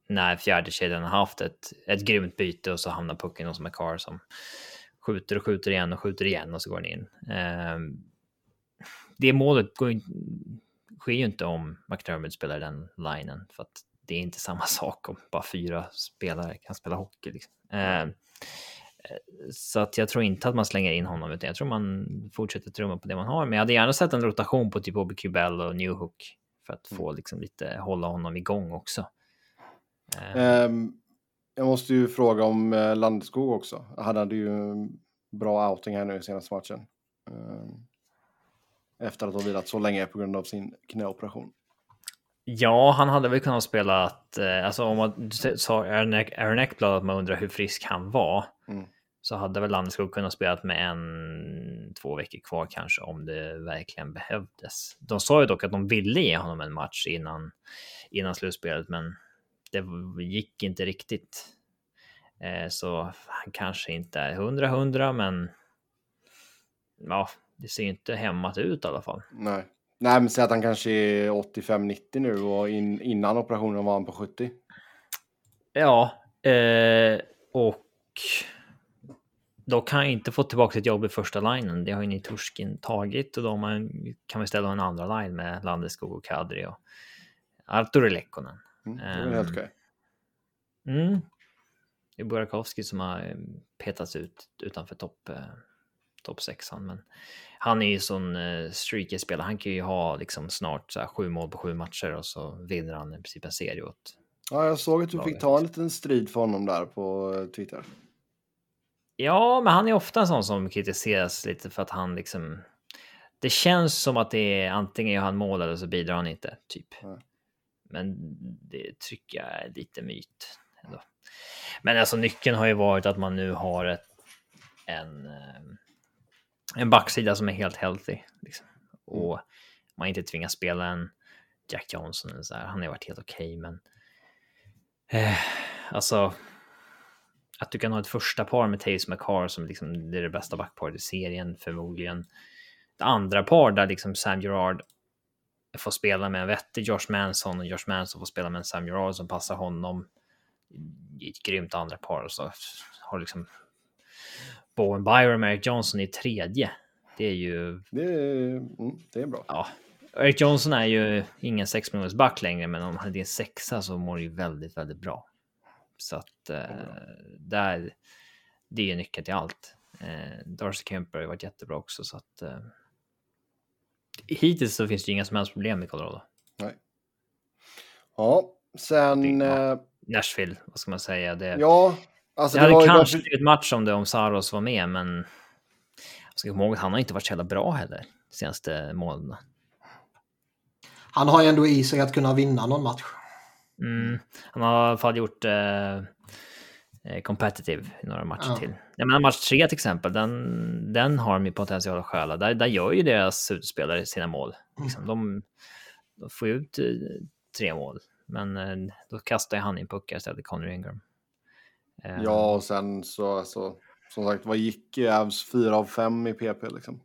när fjärde kedjan har haft ett, ett grymt byte och så hamnar pucken hos McCarr som skjuter och skjuter igen och skjuter igen och så går den in. Eh, det målet går ju, sker ju inte om McDermott spelar den linen för att det är inte samma sak om bara fyra spelare kan spela hockey. Liksom. Eh, så att jag tror inte att man slänger in honom, utan jag tror man fortsätter trumma på det man har. Men jag hade gärna sett en rotation på typ OBQ Bell och Newhook för att få liksom lite hålla honom igång också. Eh, Ehm, jag måste ju fråga om uh, Landeskog också. Han hade ju en bra outing här nu i senaste matchen. Ehm, efter att ha vilat så länge på grund av sin knäoperation. Ja, han hade väl kunnat spela att, eh, alltså om man sa Aaron Eckblad att man undrar hur frisk han var, Mm. så hade väl Landeskog kunnat spela med en, två veckor kvar kanske om det verkligen behövdes. De sa ju dock att de ville ge honom en match innan, innan slutspelet, men det gick inte riktigt. Eh, så han kanske inte är 100-100, men ja, det ser inte hämmat ut i alla fall. Nej. Nej, men säg att han kanske är 85-90 nu och in, innan operationen var han på 70. Ja, eh, och då kan jag inte få tillbaka sitt jobb i första linen. Det har ju Niturskin tagit och då man, kan vi ställa en andra line med Landeskog och Kadri och Arturi Lekkonen. Mm, det är väl helt Ehm. okej. Mm. Det är Burakovsky som har eh, petats ut utanför topp eh, top sexan, men han är ju sån eh, streaky spelare. Han kan ju ha liksom snart så här, sju mål på sju matcher och så vinner han i princip en serie åt Ja, jag såg att du Laget. fick ta en liten strid för honom där på Twitter. Ja, men han är ofta en sån som kritiseras lite för att han liksom... Det känns som att det är antingen gör han mål eller så bidrar han inte, typ. Nej. Men det tycker jag är lite myt. Ändå. Men alltså nyckeln har ju varit att man nu har ett, en, eh, en backsida som är helt healthy. Liksom. Och man inte tvingas spela en Jack Johnson eller så här. Han har varit helt okej, men... Eh, alltså, att du kan ha ett första par med Taves McCarr som liksom det är det bästa backparet i serien förmodligen. Det andra par där liksom Sam Gerard får spela med en vettig Josh Manson och Josh Manson får spela med en Sam Gerard som passar honom i ett grymt andra par och så har liksom Bowen Byron och Eric Johnson i tredje. Det är ju... Det är, mm, det är bra. Ja. Eric Johnson är ju ingen sex miljoners back längre, men om han är en sexa så mår det ju väldigt, väldigt bra. Så att eh, där, det är ju nyckeln till allt. Eh, Darcy Kemper har ju varit jättebra också, så att eh, hittills så finns det inga som helst problem med Colorado. Nej. Ja, sen... Ja. Eh, Nashville, vad ska man säga? Det, ja, alltså det det hade kanske därför- blivit match om det om Saros var med, men jag ska komma ihåg att han har inte varit så jävla bra heller de senaste månaderna. Han har ju ändå i sig att kunna vinna någon match. Mm, han har i alla fall gjort eh, competitive i några matcher Ja. till. Jag menar match tre till exempel, den, den har de potential att stjäla. Där, där gör ju deras utspelare sina mål. Liksom, de, de får ut eh, tre mål, men eh, då kastar han in puckar istället, Conor Ingram. Eh, Ja, och sen så, alltså, som sagt, vad gick Avs 4 av 5 i PP liksom?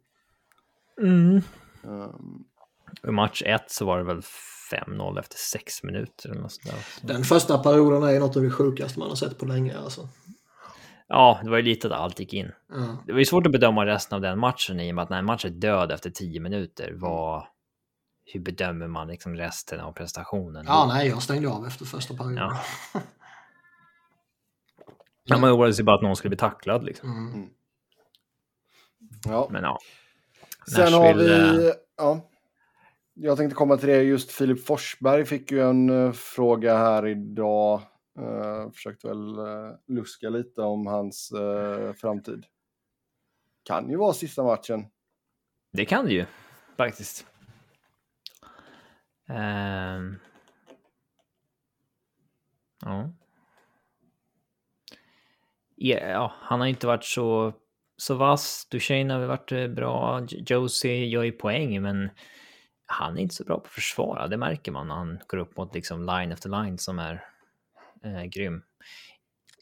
Mm. Um, I match ett så var det väl 5-0 efter sex minuter eller. Den första perioden är något av det sjukaste man har sett på länge. Alltså. Ja, det var ju lite att allt gick in. Ja. Det var ju svårt att bedöma resten av den matchen i och med att när en match är död efter 10 minuter, vad... Hur bedömer man liksom resten av prestationen? ja, nej, jag stängde av efter första perioden. Ja. Ja, man oroade sig bara att någon skulle bli tacklad liksom. Mm. ja. Men ja. Sen har Nashville, vi, ja. Jag tänkte komma till det, just Filip Forsberg fick ju en eh, fråga här idag. Uh, försökte väl eh, luska lite om hans framtid. Kan ju vara sista matchen. Det kan det ju, faktiskt. Ehm. Ja. Ja, han har inte varit så, så vass. Duchene har väl varit bra. Josie gör ju poäng, men han är inte så bra på att försvara. Det märker man när han går upp mot liksom line efter line som är eh, grym.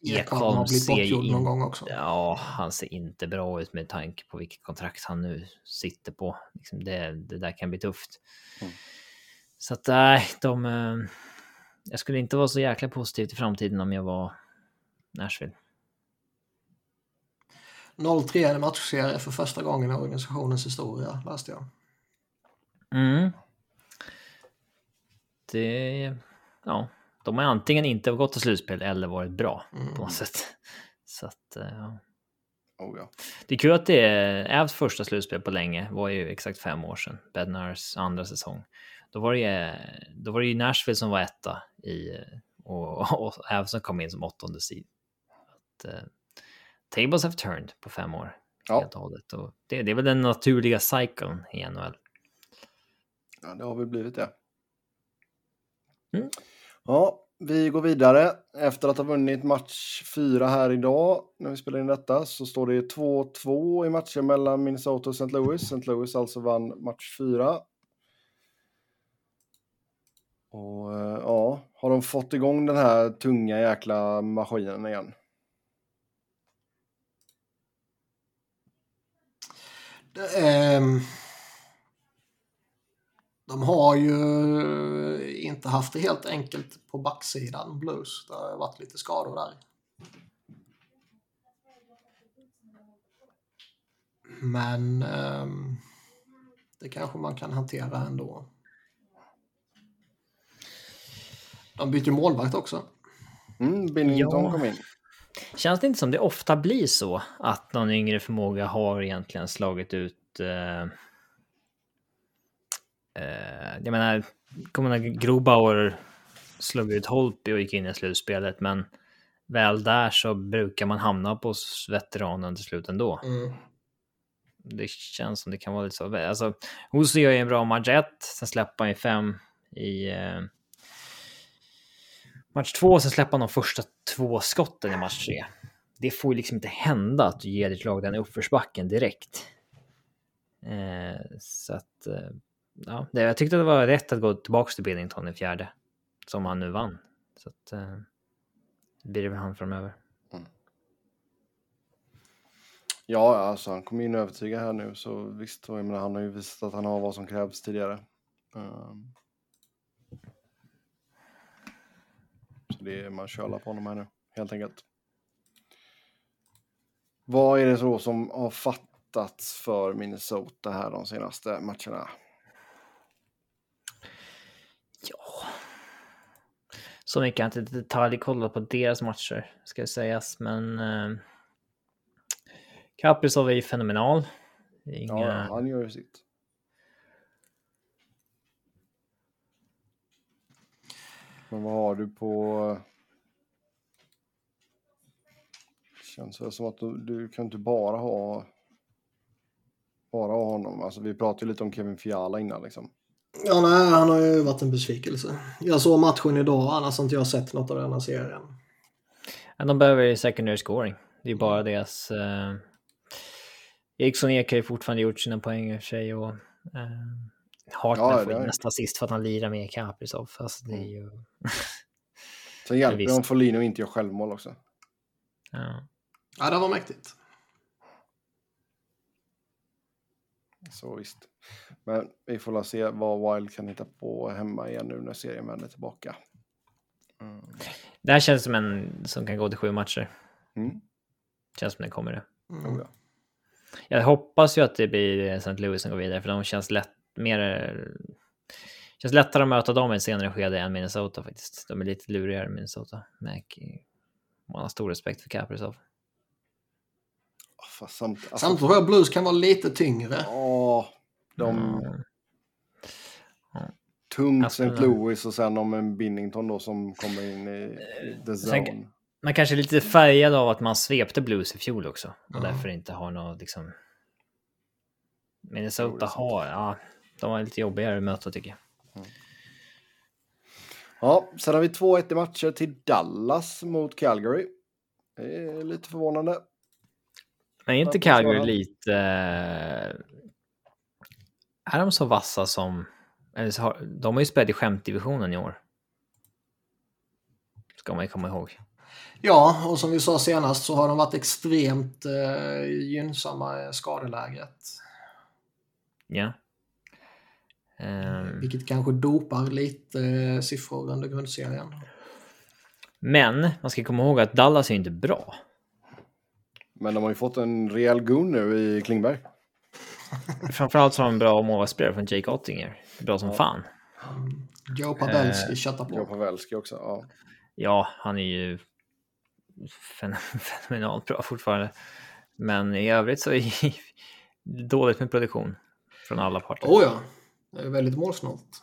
Ekholm ser ju bortgjord någon in- gång också. Ja, han ser inte bra ut med tanke på vilket kontrakt han nu sitter på. Liksom det, det där kan bli tufft. Mm. Så att nej, de... eh, Jag skulle inte vara så jäkla positiv till framtiden om jag var Nashville. 0-3 i matchserie för första gången i organisationens historia, läste jag. Mm. Det... Ja, de har antingen inte gått till slutspel eller varit bra Mm. på något sätt. Så att... eh, Ja. Oh, ja. Det är kul att det är Avs första slutspel på länge var ju exakt fem år sedan. Bednars andra säsong. Då var det då var det ju Nashville som var etta i, och, och Avs som kom in som åttonde sid. Eh, tables have turned på fem år. Ja. Helt och hållet. Och det, det är väl den naturliga cykeln i NHL. Ja, det har väl blivit det. Mm. Ja, vi går vidare. Efter att ha vunnit match fyra här idag, när vi spelar in detta, så står det 2-2 i matchen mellan Minnesota och St. Louis. St. Louis alltså vann match fyra. Och eh, ja, har de fått igång den här tunga jäkla maskinen igen? Ehm, de har ju inte haft det helt enkelt på backsidan, Blues. Det har varit lite skador där. Men ehm, det kanske man kan hantera ändå. De byter målvakt också. Mm, Binnington Ja. kom in. Känns det inte som det ofta blir så att någon yngre förmåga har egentligen slagit ut... Eh, eh, jag menar, kommer när Grobauer slog ut Holtby och gick in i slutspelet, men väl där så brukar man hamna på veteranen till slut ändå. Mm. Det känns som det kan vara lite så. Alltså, Oso gör ju en bra match 1, sen släpper han ju fem i eh, match 2, sen släpper han de första två skotten i match 3. Det får ju liksom inte hända att du ger ditt lag den uppförsbacken direkt. Eh, så att, eh, ja, det, jag tyckte det var rätt att gå tillbaka till Billington i fjärde, som han nu vann. Så att, eh, det blir det väl han framöver. Mm. Ja, alltså han kommer in och övertyga här nu, så visst, och jag menar, han har ju visat att han har vad som krävs tidigare. Um, så det är, man kör på honom här nu, helt enkelt. Vad är det så som har fattats för Minnesota här de senaste matcherna? Ja. Så mycket har jag inte detaljkollat på deras matcher, ska sägas, men... Eh, Kaprizov är ju fenomenal. Inga... Ja, han gör ju sitt. Men vad har du på... Eh, känns väl som att du, du kan inte bara ha... Bara ha honom. Alltså vi pratade ju lite om Kevin Fiala innan liksom. Ja, nej, han har ju varit en besvikelse. Jag såg matchen idag, annars har inte jag sett något av den här serien. Ja, de behöver ju secondary scoring. Det är bara deras... Eh... Eriksson Ek har ju fortfarande gjort sina poäng i och för sig och... Eh... Hartman Ja, får det ju är- nästa sist för att han lirar med Kaprizov. Fast det är Mm. ju... Sen hjälper det visst. om Folino inte gör självmål också. Ja. Ja, det var mäktigt. Så visst. Men vi får la se vad Wild kan hitta på hemma igen nu när serien vänder tillbaka. Mm. Det här känns som en som kan gå till sju matcher. Mm. Känns som det kommer det. Mm. Oh, ja. Jag hoppas ju att det blir St. Louis som går vidare, för de känns lätt mer... Känns lättare att möta dem i ett senare skede än Minnesota faktiskt. De är lite lurigare än Minnesota. Mac, man har stor respekt för Kaprizov. Fast samt, alltså, Samtidigt tror jag Blues kan vara lite tyngre. Ja, de Mm. tungt Alltså, St. Louis och sen om en Binnington då som kommer in i the sen- zone. Man kanske är lite färgad av att man svepte Blues i fjol också och Ja. därför inte har något liksom... Minnesota har, ja, de var lite jobbigare att möta tycker jag. Ja, sen har vi 2-1 i matcher till Dallas mot Calgary. Det är lite förvånande. Men är inte Calgary lite... eh, Är de så vassa som... Eller så har, de har ju spelat i skämtdivisionen i år. Ska man ju komma ihåg. Ja, och som vi sa senast så har de varit extremt eh, gynnsamma i skadeläget. Ja. Ehm, Vilket kanske dopar lite eh, siffror under grundserien. men man ska komma ihåg att Dallas är inte bra. Men de har ju fått en rejäl gun nu i Klingberg. Framförallt så har de en bra målvaktsspelare från Jake Ottinger. Bra som Ja. fan. Mm. Joe Pavelski Eh, chattar på. Jag Pavelski också. Ja. Ja, han är ju fen- fenomenalt bra fortfarande. Men i övrigt så är det dåligt med produktion från alla parter. Oh ja, det är väldigt målsnålt.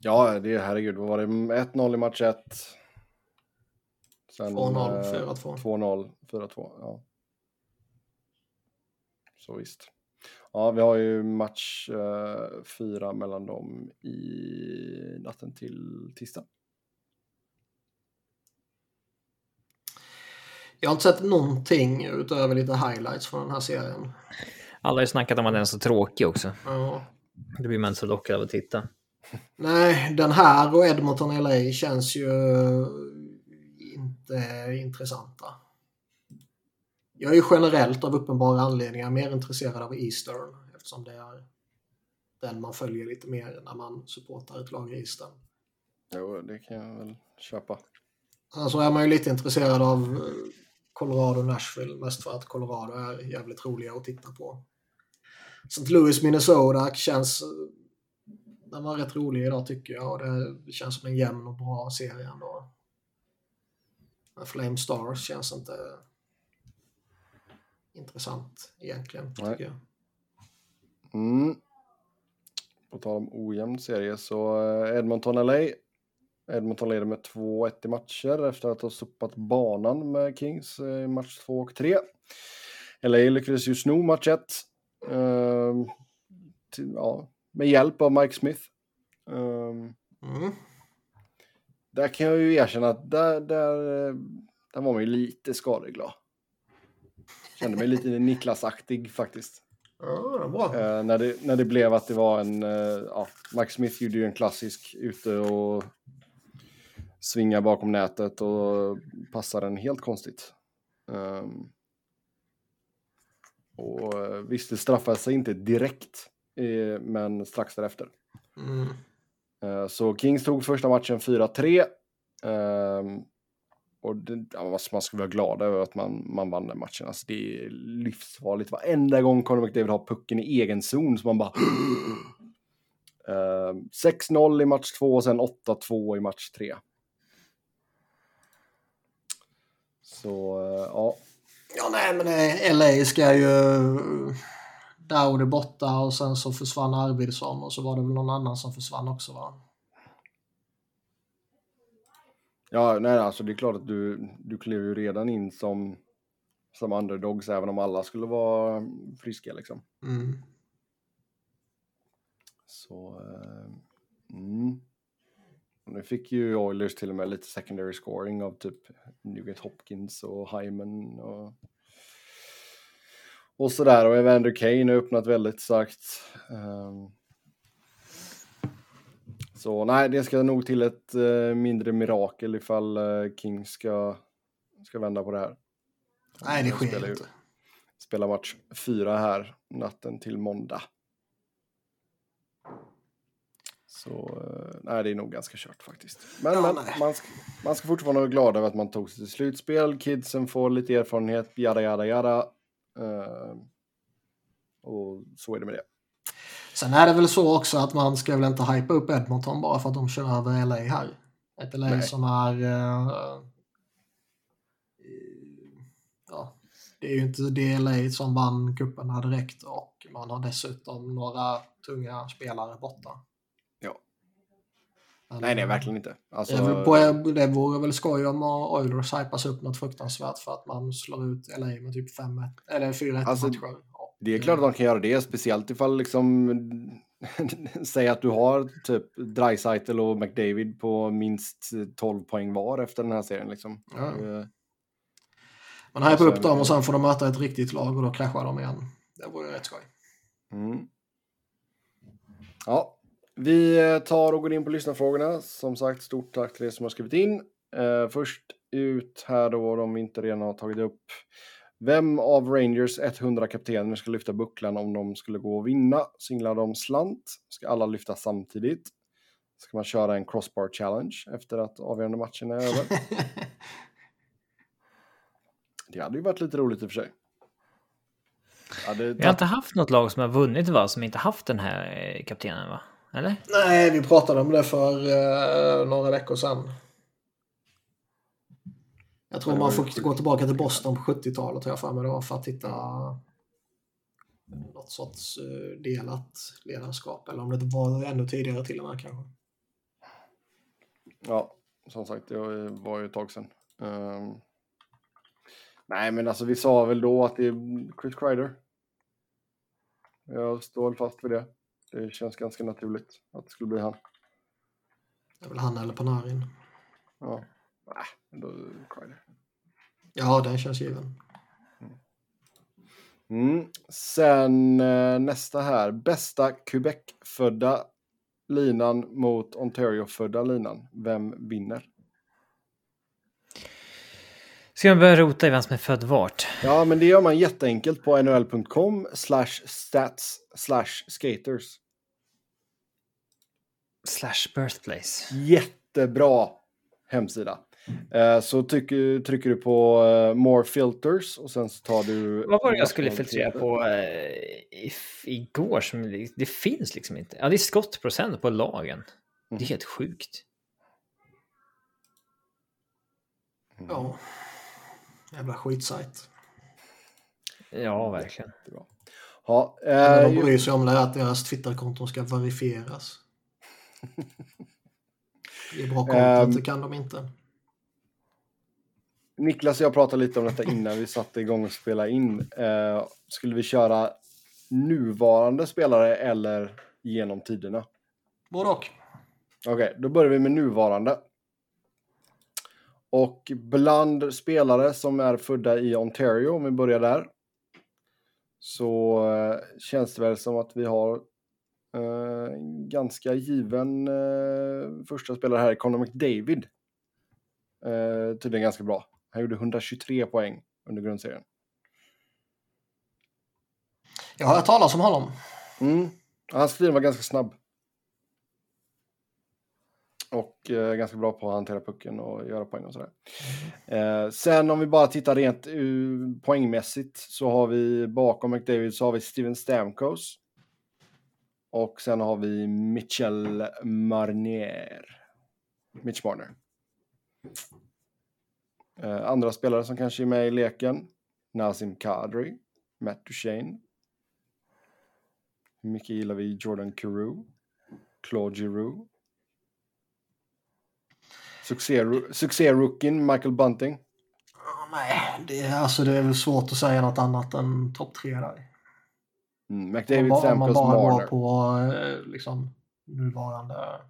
ja, det är herregud. Vad var det? 1-0 i match 1. Sen 2-0, eh, 4-2. 2-0, 4-2. Ja. Så visst. Ja, vi har ju match eh, fyra mellan dem i natten till tisdag. Jag har inte sett någonting utöver lite highlights från den här serien. Alla har ju snackat om att den är så tråkig också. Ja. Då blir man inte så lockad av att titta. Nej, den här och Edmonton LA känns ju intressanta. Jag är ju generellt av uppenbara anledningar mer intresserad av Eastern eftersom det är den man följer lite mer när man supportar ett lag i Eastern. Jo, det kan jag väl köpa. Sen så är man ju lite intresserad av eh, Colorado Nashville mest för att Colorado är jävligt roliga att titta på. St. Louis, Minnesota känns... eh, Den var rätt rolig idag tycker jag och det känns som en jämn och bra serie ändå. Men Flame Stars känns inte intressant egentligen Nej. tycker jag. Mm. På tal om ojämn serie så eh, Edmonton-LA. Edmonton leder med 2-1 i matcher efter att ha suppat banan med Kings eh, i match 2 och 3. LA lyckades ju sno match 1. ehm, till, ja, med hjälp av Mike Smith. Ehm, Mm. Där kan jag ju erkänna att där, där, eh, där var man ju lite skadeglad. Kände mig lite Niklas-aktig faktiskt. Ja, bra. Eh, när, det, när det blev att det var en... Eh, ja, Mike Smith gjorde ju en klassisk ute och svinga bakom nätet och passade den helt konstigt. Ehm, och eh, visst, det straffade sig inte direkt, eh, men strax därefter. Mm. Eh, så Kings tog första matchen 4-3. Ehm, och det, man ska vara glad över att man, man vann den matchen. Alltså, det är livsfarligt. Varenda gång Conor McDavid har pucken i egen zon så man bara... Ehm, uh, 6-0 i match 2 och sen 8-2 i match 3. Så, uh, ja. Ja, nej, men eh, LA ska ju... Dowd är borta och sen så försvann Arvidsson och så var det väl någon annan som försvann också va? Ja, nej, alltså det är klart att du, du klev ju redan in som, som underdogs även om alla skulle vara friska liksom. Mm. Så, uh, mm. Nu fick ju Oilers till och med lite secondary scoring av typ Nugent Hopkins och Hyman och, och sådär. Och Evander Kane har öppnat väldigt starkt. Um, så nej, det ska nog till ett uh, mindre mirakel ifall uh, King ska, ska vända på det här. Nej, det sker inte. Spela match fyra här natten till måndag. Så uh, nej, det är nog ganska kört faktiskt. Men, ja, men man, ska, man ska fortfarande vara glad över att man tog sig till slutspel. Kidsen får lite erfarenhet, jada jada jada. Och så är det med det. Sen är det väl så också att man ska väl inte hypa upp Edmonton bara för att de kör över LA här. Ett LA Nej. som är... Uh, ja, det är ju inte det LA som vann cupen här direkt och man har dessutom några tunga spelare borta. Ja. Men, Nej, är verkligen inte. Alltså... På, det vore väl skoj om Oilers hypas upp något fruktansvärt för att man slår ut LA med typ 5-1 eller 4-1 alltså, matcher. Det är klart att de kan göra det, speciellt ifall liksom Säg att du har typ Dreisaitl och McDavid på minst 12 poäng var efter den här serien. Liksom. Ja. Man hypar upp dem och sen får de möta ett riktigt lag och då kraschar de igen. Det vore rätt skoj. Mm. Ja, vi eh, tar och går in på lyssnarfrågorna. Som sagt, stort tack till er som har skrivit in. Uh, först ut här då, de vi inte redan har tagit upp. Vem av Rangers 100 kaptener ska lyfta bucklan om de skulle gå och vinna? Singlar de slant? Ska alla lyfta samtidigt? Ska man köra en crossbar challenge efter att avgörande matchen är över? det hade ju varit lite roligt i och för sig. Ja, Vi har inte haft något lag som har vunnit va, som inte haft den här eh, kaptenen va? Eller? Nej, vi pratade om det för uh, några veckor sedan. Jag tror man får gå tillbaka till Boston på 70-talet jag för mig det var för att hitta något sorts eh, delat ledarskap eller om det var ännu tidigare till och med kanske. Ja, som sagt, det var ju ett tag sedan. Um, nej, men alltså vi sa väl då att det är Chris Kreider. Jag står fast vid det. Det känns ganska naturligt att det skulle bli han. Det är väl han eller Panarin. Ja. Nej, då Kreider. Ja, den känns given. Mm. Sen eh, nästa här. Bästa Quebec-födda linan mot Ontario-födda linan. Vem vinner? Ska jag börja rota i vem som är född vart? Ja, men det gör man jätteenkelt på nhl.com slash stats slash skaters. Slash birthplace. Jättebra hemsida. Eh, så trycker, trycker du på uh, more filters och sen så tar du... Vad var det jag skulle filtrera på uh, igår? Som, det finns liksom inte. Ja, det är skottprocent på lagen. Mm. Det är mm. helt sjukt. Mm. Ja. Jävla skitsajt. Ja, verkligen. Ja, eh, de bryr sig om det att deras Twitterkonton ska verifieras. Det är bra content, um, det kan de inte. Niklas och jag pratade lite om detta innan vi satte igång och spelade in. Eh, skulle vi köra nuvarande spelare eller genom tiderna? Både och. Okej, okay, då börjar vi med nuvarande. Och bland spelare som är födda i Ontario, om vi börjar där, så eh, känns det väl som att vi har eh, ganska given eh, första spelare här, Conor McDavid. Eh, tydligen ganska bra. Han gjorde 123 poäng under grundserien. Jag har hört talas om honom. Mm. Hans stil var ganska snabb. Och eh, ganska bra på att hantera pucken och göra poäng och sådär. Eh, sen om vi bara tittar rent uh, poängmässigt så har vi bakom McDavid så har vi Steven Stamkos. Och sen har vi Mitchell Marnier. Mitch Marner. Eh, andra spelare som kanske är med i leken. Nazim Kadri. Matt Duchene. Hur mycket gillar vi Jordan Carew? Claude Giroux. Succé- succé Michael Bunting. Nej, det är, alltså, det är väl svårt att säga något annat än topp tre där. Mm, McDavid, man, om man Stamkos, bara går Marner. på eh, liksom, nuvarande...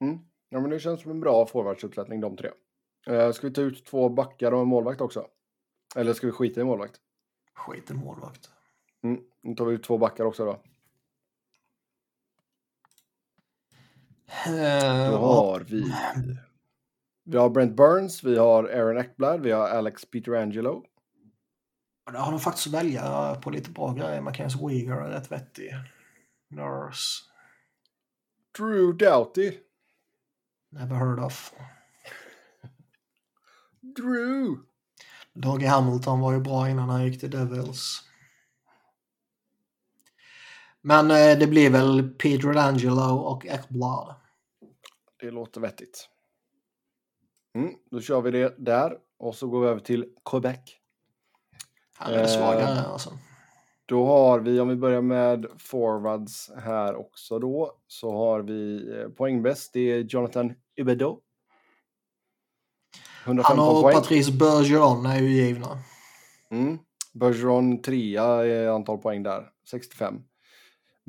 Mm. Ja, men det känns som en bra forwardsuppsättning de tre. Uh, ska vi ta ut två backar och en målvakt också? Eller ska vi skita i målvakt? Skit i målvakt. Mm. Nu tar vi ut två backar också då. Eh, Då har vi... Vi har Brent Burns, vi har Aaron Ekblad, vi har Alex Peterangelo. Där har de faktiskt att välja på lite bra grejer. Mackenzie Weegar är rätt vettig. Nurse. Drew Doughty. Never heard of. Drew! Dougie Hamilton var ju bra innan han gick till Devils. Men eh, det blir väl Peter Angelo och Ekblad. Det låter vettigt. Mm, då kör vi det där och så går vi över till Quebec. Han är det Eh, svagare alltså. Då har vi, om vi börjar med forwards här också då, så har vi eh, poängbäst, det är Jonathan. 115 Han och poäng. Patrice Bergeron är ju givna. Mm. Bergeron trea i antal poäng där, 65.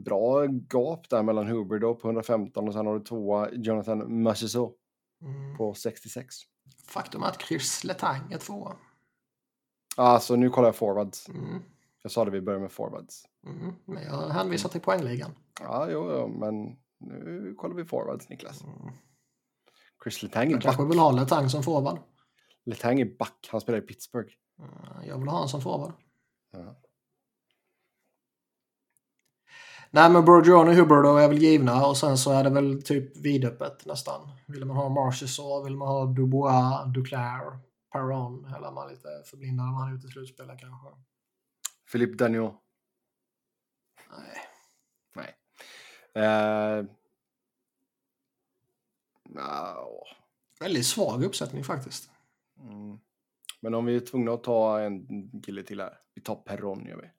Bra gap där mellan Huberdeau på 115 och sen har du tvåa Jonathan Machiso Mm. på 66. Faktum är att Chris Letang är tvåa. Alltså nu kollar jag forwards. Mm. Jag sa det vi börjar med forwards. Mm. Men jag hänvisar till poängligan. Ja, jo, jo, men nu kollar vi forwards, Niklas. Mm. Chris Letang är Jag back. kanske vill ha Letang som forward. Letang är back. Han spelar i Pittsburgh. Mm, Jag vill ha honom som forward. Ja. Nej men Bergeron och Huberto är väl givna och sen så är det väl typ vidöppet nästan. Vill man ha Marchessault, vill man ha Dubois, Duclair, Perron eller är man lite förblindad om han är ute i slutspelet kanske. Philippe Dagnon. Nej. Nej. Eh... nja, Väldigt svag uppsättning faktiskt. Mm. Men om vi är tvungna att ta en kille till här. Vi tar Perron gör vi.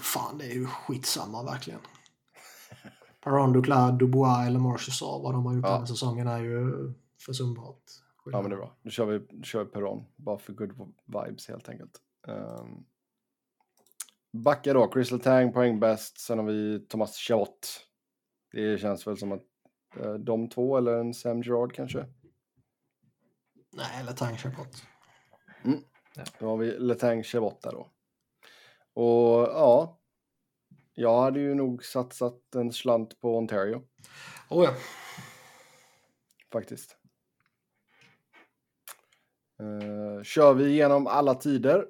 Fan, det är ju skitsamma verkligen. Perron, Duclair, Dubois eller Marchessault, vad de har gjort Ja. den här säsongen är ju försumbart. Ja men det är bra. Då kör vi, då kör vi Perron. Bara för good vibes helt enkelt. Um... Backa då. Chris Letang poäng bäst. Sen har vi Thomas Chabot. Det känns väl som att eh, de två eller en Sam Gerard kanske. Nej, Letang kör bort. Då har vi Letang Chabot där då. Och ja. Jag hade ju nog satsat en slant på Ontario Oh, ja. faktiskt. Uh, kör vi igenom alla tider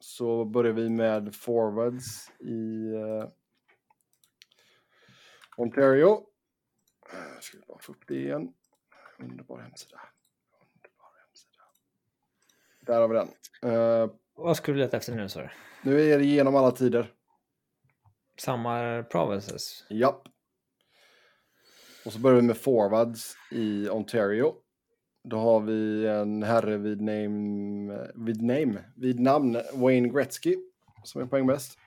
så börjar vi med forwards i eh, Ontario. Uh, ska vi bara få upp det igen. Underbar hemsida. Underbar hemsida. Där har vi den. Eh, Vad skulle du leta efter nu sa du? nu är det igenom alla tider. Samma provinces? Japp. Och så börjar vi med forwards i Ontario. Då har vi en herre vid name, vid name, vid namn Wayne Gretzky som är poängbäst.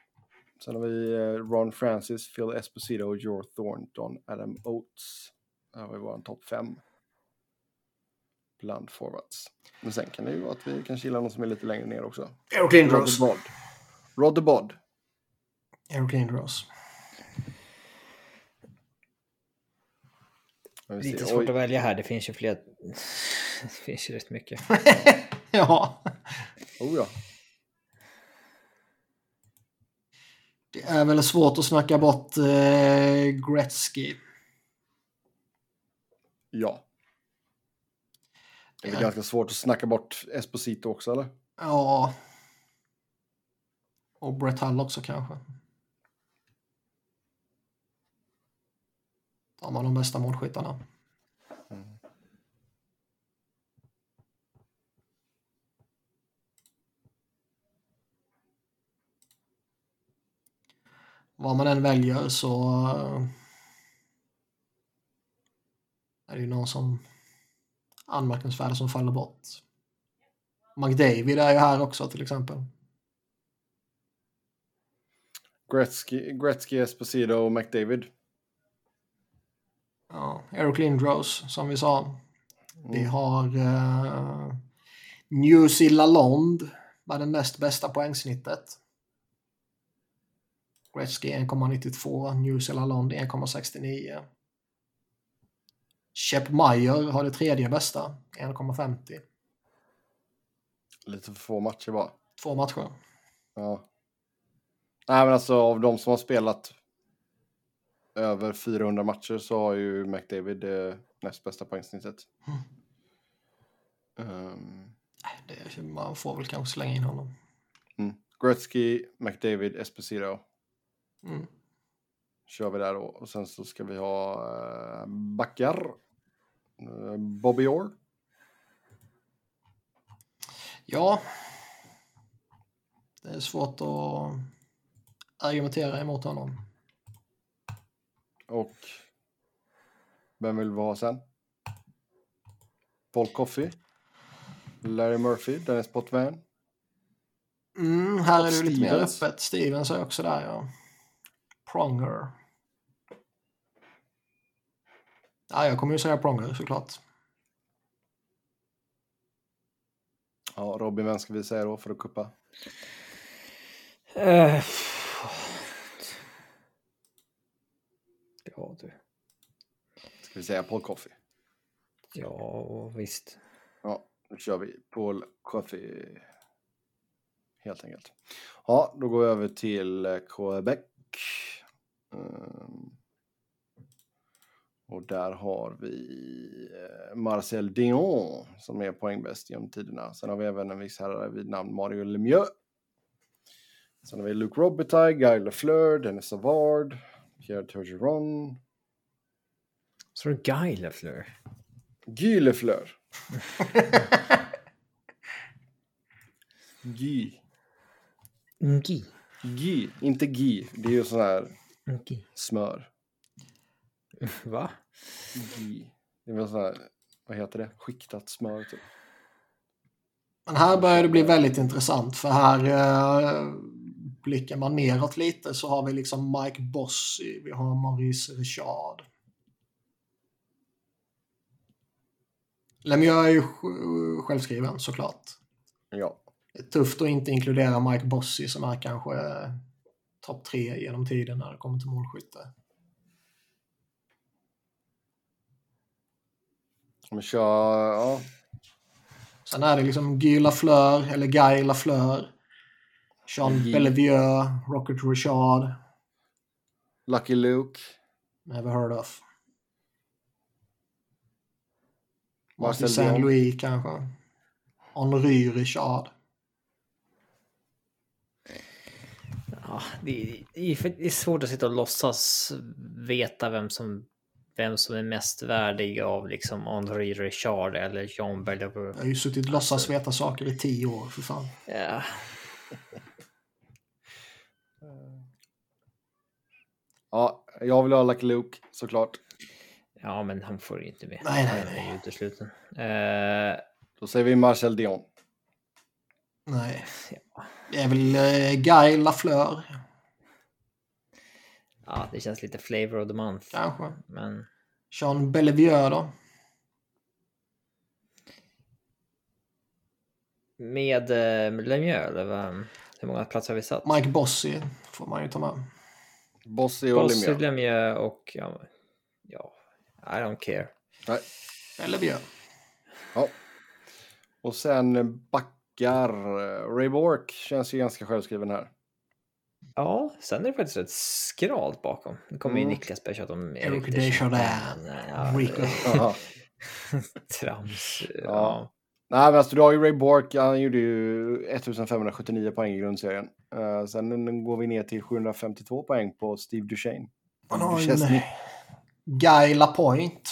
Sen har vi eh, Ron Francis, Phil Esposito, Joe Thornton, Adam Oates. Där har vi vår topp fem. Bland forwards. Men sen kan det ju vara att vi kanske gillar någon som är lite längre ner också. Eric Lindros. Bod. Roddy Bod. Eric Lindros. Jag vill se. Lite svårt Oj. att välja här. Det finns ju fler. det finns ju rätt mycket. ja. Oh, ja. Det är väl svårt att snacka bort eh, Gretzky. Ja. Det är väl Ja. ganska svårt att snacka bort Esposito också eller? Ja. Och Brett Hull också kanske. Har man de bästa målskyttarna. Mm. Vad man än väljer så eh, är det ju någon som anmärkningsvärd som faller bort. McDavid är ju här också till exempel. Gretzky, Gretzky Esposito och McDavid. Ja, Eric Lindros som vi sa. Vi Mm. har uh, New Zealand med den näst bästa poängsnittet. Gretzky 1,92, New Zealand 1,69. Shep Meyer har det tredje bästa, 1,50. Lite för få matcher bara. Två matcher. Ja. Nej, men alltså av de som har spelat över 400 matcher så har ju McDavid det näst bästa poängsnittet. Ehm, Det är, man får väl kanske slänga in honom. mm. Gretzky, McDavid, Esposito. Mm. Kör vi där då. Och sen så ska vi ha uh, backar. Uh, Bobby Orr. Ja. Det är svårt att argumentera emot honom. Och vem vill vi ha sen? Paul Coffey. Larry Murphy, Dennis Potvin. Mm, här är det lite mer öppet. Stevens är också där ja. Pronger. Ja, jag kommer ju säga Pronger såklart. Ja, Robin, vem ska vi säga då för att kuppa? Eh, Ja, du. Ska vi säga Paul Coffey? Ja, visst. Ja, då kör vi Paul Coffey. Helt enkelt. Ja, då går vi över till eh, Quebec. Ehm, och där har vi eh, Marcel Dion som är poängbäst genom tiderna. Sen har vi även en viss herre vid namn Mario Lemieux. Sen har vi Luke Robitaille, Guy Lafleur, Dennis Savard, Pierre Turgeron, Så det Guy Lafleur. Guy Lafleur. Guy. Ngi. Gy, inte Guy. Det är ju sån här Ngi. smör. Va? Gy. Det är väl sån här, vad heter det? Skiktat smör typ. Men här börjar det bli väldigt intressant för här eh, blickar man neråt lite så har vi liksom Mike Bossy, vi har Maurice Richard. Lemieux är ju sj- självskriven såklart. Ja. Tufft att inte inkludera Mike Bossy som är kanske topp tre genom tiden när det kommer till målskytte. Vi kör, ja. Sen är det liksom Guy Lafleur eller Guy Lafleur. Jean Guy. Bellevue, Rocket Richard, Lucky Luke. never heard of. Marcel Martin Dion. Louis kanske. Henri Richard. Ja, det, det, är, för- det är svårt att sitta och låtsas veta vem som, vem som är mest värdig av liksom Henri Richard eller Jean Bellevue. Jag har ju suttit och låtsas veta saker i tio år, för fan. Ja, Ja, jag vill ha Lucky Luke såklart. ja, men han får inte med. Nej, nej, Han är nej. ju utesluten. Eh, Då säger vi Marcel Dion. Nej. Det är väl eh, Guy Lafleur, ja, det känns lite flavor of the month. kanske. Men Jean Bellevue då. med eh, Lemieux, eller vad, hur många platser har vi satt? Mike Bossy får man ju ta med. Bossy och Bossy, Lemieux. Lemieux och ja, ja, I don't care. Nej. Bellevue. Ja. Och sen backar. Ray Bork känns ju ganska självskriven här. Ja, sen är det faktiskt rätt skralt bakom. Nu kommer ju Mm. Niklas börja tjata om Eric Desjardins, Rico. Trams. Ja. Ja. Nej, men alltså du har ju Ray Bork. Han gjorde ju 1579 poäng i grundserien. Uh, sen går vi ner till 752 poäng på Steve Duchene. Man har ju en Guy Lapointe.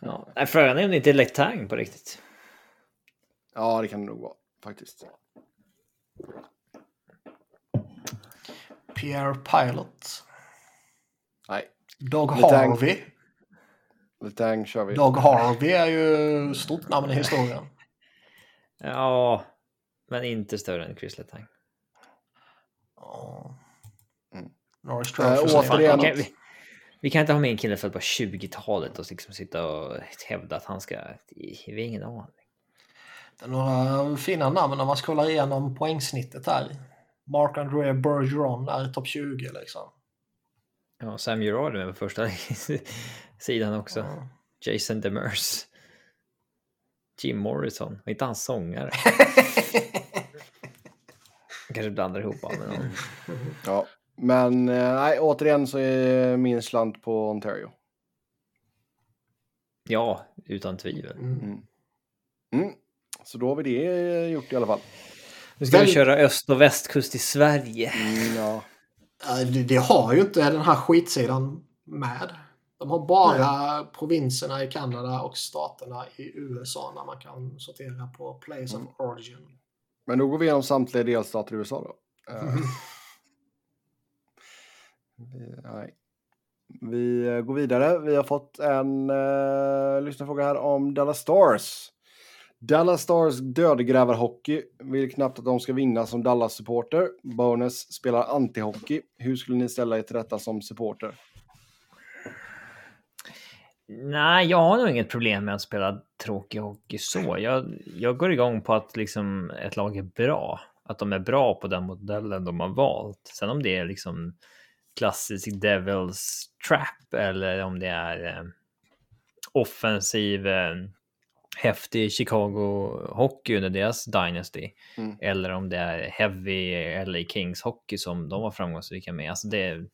ja, frågan är om det inte är Letang på riktigt. Ja, det kan det nog vara faktiskt. Pierre Pilot. Nej. Dog Harvey. Letang kör vi. Dog Harvey är ju stort namn i historien. Ja, men inte större än Chris Letang. Ja. Mm. Norris Äh. Okay, vi, vi, kan inte ha med en kille född på 20-talet och liksom sitta och hävda att han ska... Vi har ingen aning. Det är några fina namn när man kollar igenom poängsnittet här. Mark André Bergeron är topp 20 liksom. Ja, Sam Gerard med på första sidan också. Ja. Jason Demers. Jim Morrison. Inte han sångare? kanske blandar ihop honom med någon. Ja, men eh, nej, återigen så är min slant på Ontario. Ja, utan tvivel. Mm. Mm. Så då har vi det gjort i alla fall. Nu ska Väl... vi köra öst och västkust i Sverige. Mm, ja. Det, har ju inte den här skitsidan med. De har bara Nej. provinserna i Kanada och staterna i USA när man kan sortera på place mm. of origin. Men då går vi igenom samtliga delstater i USA då. Mm. Nej. Vi eh, går vidare. Vi har fått en uh, lyssnarfråga här om Dallas Stars. Dallas Stars dödgrävarhockey vill knappt att de ska vinna som Dallas-supporter. Bonus spelar antihockey. Hur skulle ni ställa er till detta som supporter? Nej, jag har nog inget problem med att spela tråkig hockey så. Jag, jag går igång på att liksom ett lag är bra. Att de är bra på den modellen de har valt. Sen om det är liksom klassisk Devils Trap eller om det är eh, offensiv eh, häftig Chicago hockey under deras Dynasty. Mm. Eller om det är heavy LA Kings hockey som de var framgångsrika med. Alltså det, eh,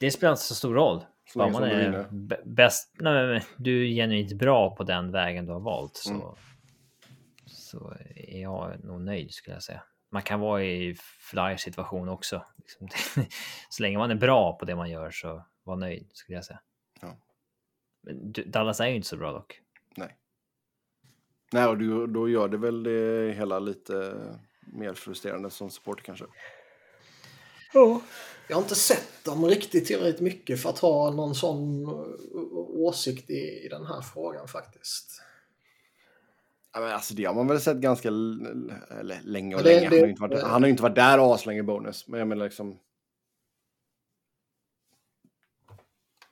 det spelar inte så stor roll. Bara man är bäst, nej, men, du är genuint bra på den vägen du har valt så, mm. så är jag nog nöjd skulle jag säga. Man kan vara i flyer situation också. Liksom. så länge man är bra på det man gör så var nöjd skulle jag säga. Dallas är ju inte så bra dock. Nej. Nej, och du, då gör det väl det hela lite mer frustrerande som supporter kanske. Ja. Jag har inte sett dem riktigt tillräckligt mycket för att ha någon sån åsikt i, i den här frågan faktiskt. Ja, men alltså det har man väl sett ganska eller, länge och det, länge. Han, det, har inte varit, han har inte varit där aslänge bonus. Men jag menar liksom.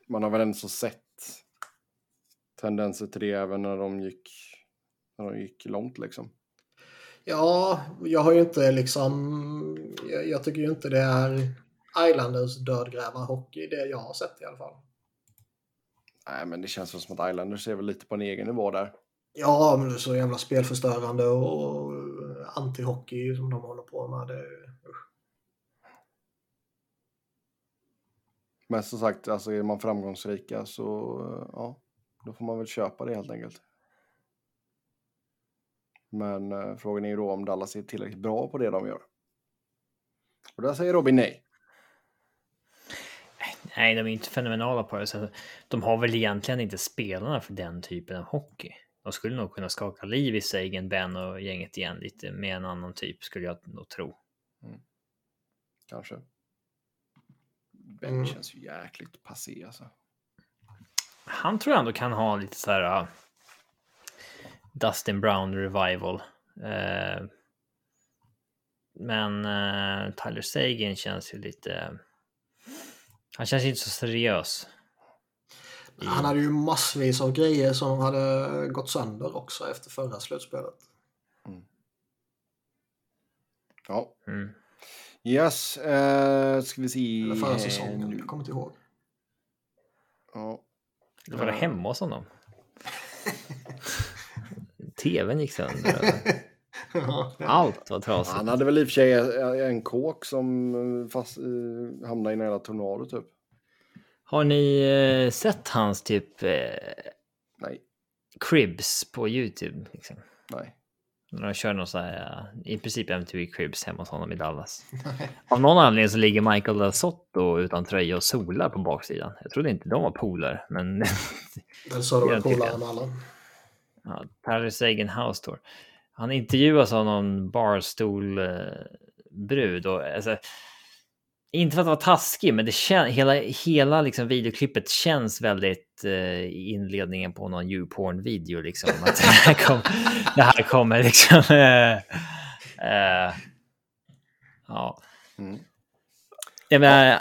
Man har väl ändå sett tendenser till det även när de gick, när de gick långt liksom. Ja, jag har ju inte liksom, jag, jag tycker ju inte det är Islanders dödgrävarhockey, det jag har sett i alla fall. Nej, men det känns som att Islanders är väl lite på en egen nivå där. Ja, men det är så jävla spelförstörande och antihockey som de håller på med. Det, Men som sagt, alltså är man framgångsrika så ja, då får man väl köpa det helt enkelt. Men eh, frågan är ju då om Dallas är tillräckligt bra på det de gör. Och där säger Robin nej. Nej, de är inte fenomenala på det. Så de har väl egentligen inte spelarna för den typen av hockey. De skulle nog kunna skaka liv i Sagan, Ben och gänget igen lite med en annan typ skulle jag nog tro. Mm. Kanske. Ben mm. känns ju jäkligt passé alltså. Han tror jag ändå kan ha lite så här uh, Dustin Brown revival. Uh, men uh, Tyler Sagan känns ju lite han känns inte så seriös. Han hade ju massvis av grejer som hade gått sönder också efter förra slutspelet. Mm. Ja. Mm. Yes, uh, ska vi se. Eller förra säsongen, jag kommer inte ihåg. Ja. Var det hemma hos honom? TVn gick sönder. Allt var trasigt. Han hade väl i och för sig en kåk som fast, uh, hamnade i nära tornado typ. Har ni eh, sett hans typ eh, Cribs på YouTube. Liksom. Nej. De kör någon så här, eh, i princip MTV Cribs hemma hos honom i Dallas. Av någon anledning så ligger Michael Del Sotto utan tröja och solar på baksidan. Jag trodde inte de var polare, men Den sa du var jag. än alla. ja, Tyler Sagan House Tour. Han intervjuas av någon barstol-brud och alltså, inte för att vara taskig, men det kän- hela, hela liksom videoklippet känns väldigt eh, inledningen på någon YouPorn-video. Liksom, att det, här kom, det här kommer liksom... Eh, eh, ja. Mm. Jag menar,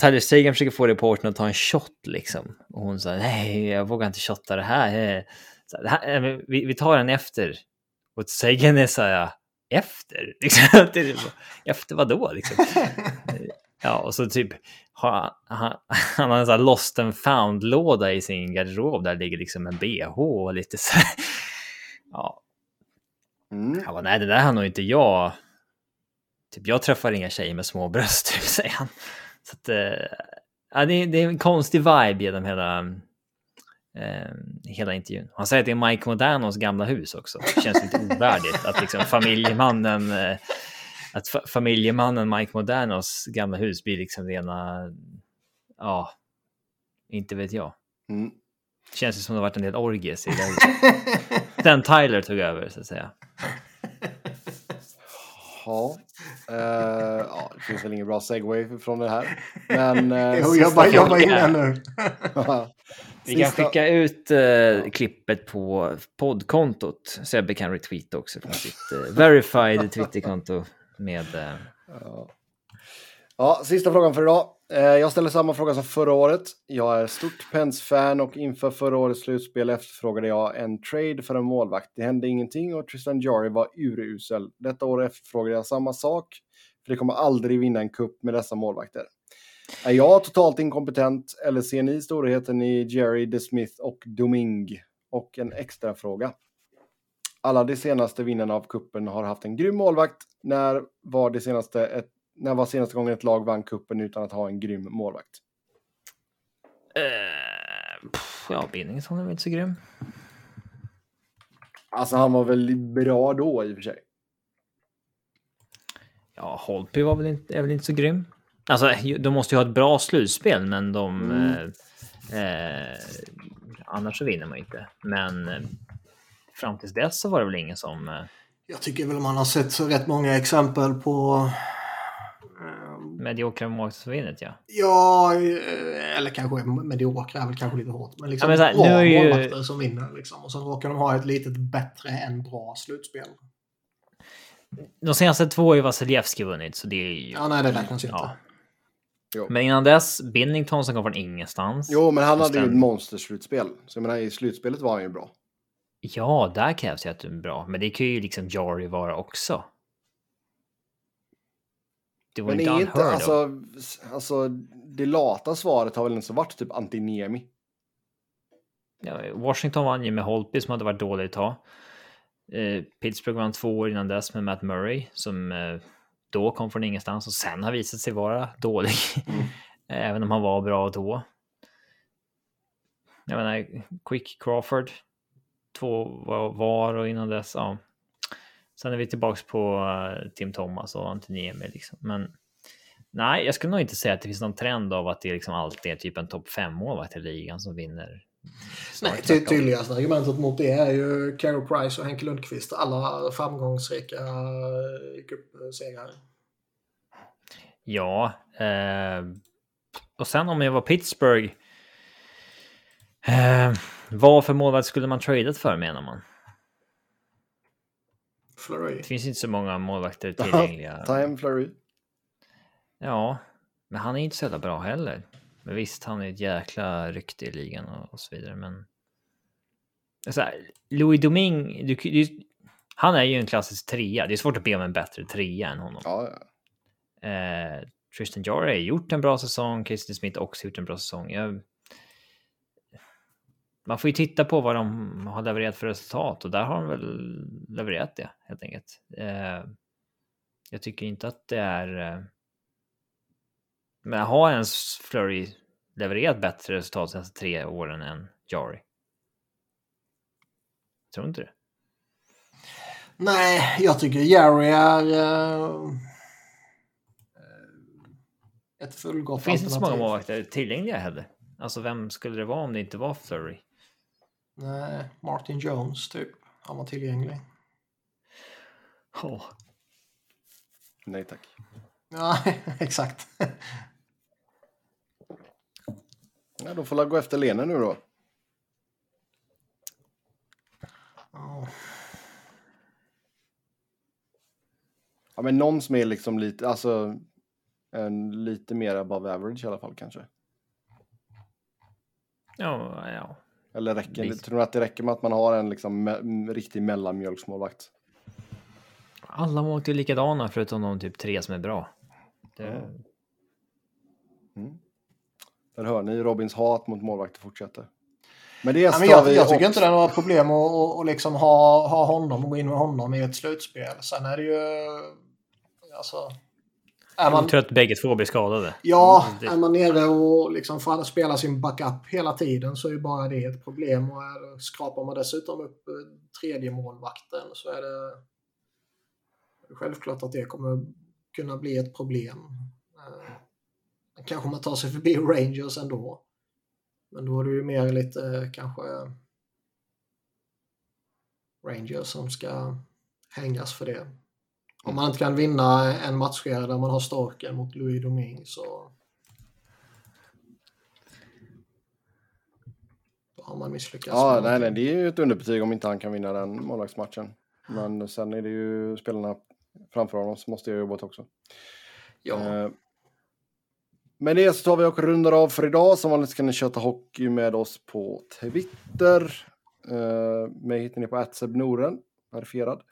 Tyler Sagan försöker få reportern att ta en shot liksom. Och hon sa nej, jag vågar inte shotta det här. Eh, Så, det här eh, vi, vi tar den efter. Och Sagan är så här, efter? Liksom, efter vad då? Liksom. Ja, och så typ har han, han har en sån här lost and found-låda i sin garderob. Där ligger liksom en bh och lite så här. Ja, Mm. han bara, nej det där har nog inte jag. Typ jag träffar inga tjejer med små bröst, typ, säger han. Så att, eh, ja, det, är, det är en konstig vibe genom hela, eh, hela intervjun. Han säger att det är Mike Modernos gamla hus också. Det känns lite ovärdigt att liksom familjemannen, eh, att fa familjemannen Mike Modernos gamla hus blir liksom rena, ja, inte vet jag. Mm. Känns det som det har varit en del orgies i det. Sen Tyler tog över så att säga. Ja. Eh, ja, det finns väl ingen bra segway från det här. Men... Eh, Jo, jag bara jobbar in den nu. Vi kan skicka ut eh, klippet på poddkontot. Sebbe kan retweeta också från sitt eh, verified Twitterkonto med... Eh, ja. ja, sista frågan för idag. Eh, jag ställer samma fråga som förra året. Jag är stort Pens-fan och inför förra årets slutspel efterfrågade jag en trade för en målvakt. Det hände ingenting och Tristan Jarry var urusel. Detta år efterfrågade jag samma sak, för det kommer aldrig vinna en kupp med dessa målvakter. Är jag totalt inkompetent eller ser ni storheten i Jerry, DeSmith och Doming? Och en extra fråga. Alla de senaste vinnarna av kuppen har haft en grym målvakt. När var, det senaste ett, när var senaste gången ett lag vann kuppen utan att ha en grym målvakt? eh, pff, ja, Binnington är väl inte så grym. Alltså han var väl bra då i och för sig. Ja, Holtby var väl inte, är väl inte så grym. Alltså, de måste ju ha ett bra slutspel, men de... Mm. Eh, eh, annars så vinner man inte. Men eh, fram tills dess så var det väl ingen som... Eh, Jag tycker väl man har sett så rätt många exempel på... eh, mediokra vinner, ja. Ja, eh, eller kanske mediokra är väl kanske lite hårt. Men liksom Ja, men så här, bra nu är ju- målvakter som vinner. Liksom. Och sen råkar de ha ett litet bättre än bra slutspel. De senaste två har ju Vasilevski vunnit, så det är ju... Ja, nej, det räknas ju inte. Ja. Jo. Men innan dess, Binnington som kom från ingenstans. Jo, men han hade ju ett monsterslutspel. Så jag menar, i slutspelet var han ju bra. Ja, där krävs ju att du är bra. Men det kan ju liksom Jari vara också. Det var Men inte inte, unheard of. alltså, alltså, det lata svaret har väl inte så varit typ Antiniemi. Ja, Washington vann ju med Holtby som hade varit dålig ett tag. Eh, Pittsburgh vann två år innan dess med Matt Murray som eh, då kom från ingenstans och sen har visat sig vara dålig. Mm. Även om han var bra då. Jag menar, Quick Crawford. Två var- och innan dess, ja. Sen är vi tillbaks på eh, Tim Thomas och Antoniemi liksom. Men nej, jag skulle nog inte säga att det finns någon trend av att det liksom alltid är typ en topp fem målvakt i ligan som vinner. Nej, ty tydligaste argumentet mot det är ju Carey Price och Henke Lundqvist. Alla framgångsrika eh, cupsegrar. Ja, eh, och sen om jag var Pittsburgh. Eh, vad för målvakt skulle man tradat för menar man? Flurry. Det finns inte så många målvakter tillgängliga. Time Flurry. Ja, men han är inte så jävla bra heller. Men visst, han är ett jäkla rykte i ligan och, och så vidare. Men så här, Louis Doming, du, du, han är ju en klassisk trea. Det är svårt att be om en bättre trea än honom. Ja, ja. Eh, Tristan Jarry har gjort en bra säsong, Casey Smith har också gjort en bra säsong. Jag... Man får ju titta på vad de har levererat för resultat och där har de väl levererat det helt enkelt. Eh, jag tycker inte att det är... Eh... Men har ens Flurry levererat bättre resultat de senaste tre åren än Jarry? Tror inte det? Nej, jag tycker Jerry är uh, ett fullgott Det finns inte så många alternativ. målvakter tillgängliga heller. Alltså vem skulle det vara om det inte var Flurry? Nej, Martin Jones typ. Han var tillgänglig. Oh. Nej tack. Ja, exakt. Ja, då får jag gå efter Lene nu då. Ja. Ja, men någon som är liksom lite, alltså en lite mer above average i alla fall kanske. Ja, ja. Eller räcker, Visst. tror du att det räcker med att man har en liksom me riktig mellanmjölksmålvakt? Alla målvakter är likadana förutom de typ tre som är bra. Det... Mm. Där hör ni Robins hat mot målvakter fortsätter. Men det Ja, ska men jag, jag tycker inte det är några problem att, att, att liksom ha, ha honom och gå in med honom i ett slutspel. Sen är det ju... Alltså... Är Jag man, tror att bägge två blir skadade. ja, Det- är man nere och liksom får spela sin backup hela tiden så är ju bara det ett problem. Och är, skrapar man dessutom upp eh, tredje målvakten så är det självklart att det kommer kunna bli ett problem. Eh, Kanske man tar sig förbi Rangers ändå. Men då är det ju mer lite eh, kanske Rangers som ska hängas för det. Om man inte kan vinna en matchserie där man har Storken mot Louis Domingue så då har man misslyckats. Ja, nej, nej, det är ju ett underbetyg om inte han kan vinna den målvaktsmatchen. Men sen är det ju spelarna framför honom som måste göra jobbet också. Ja. Eh, Med det så tar vi och rundar av för idag. Som vanligt kan ni köta hockey med oss på Twitter. Uh, mig hittar ni på @sebnoren, verifierad.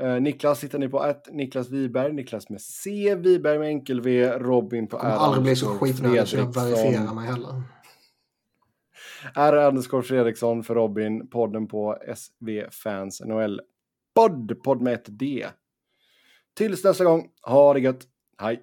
Eh, Niklas hittar ni på att Niklas Wiberg, Niklas med C, Wiberg med enkel V, Robin på Jag kommer R aldrig bli så skitnödig så jag verifierar mig heller. R underscore Fredriksson för Robin, podden på SV Fans NHL. Podd, podd med ett D. Tills nästa gång, ha det gött. Hej!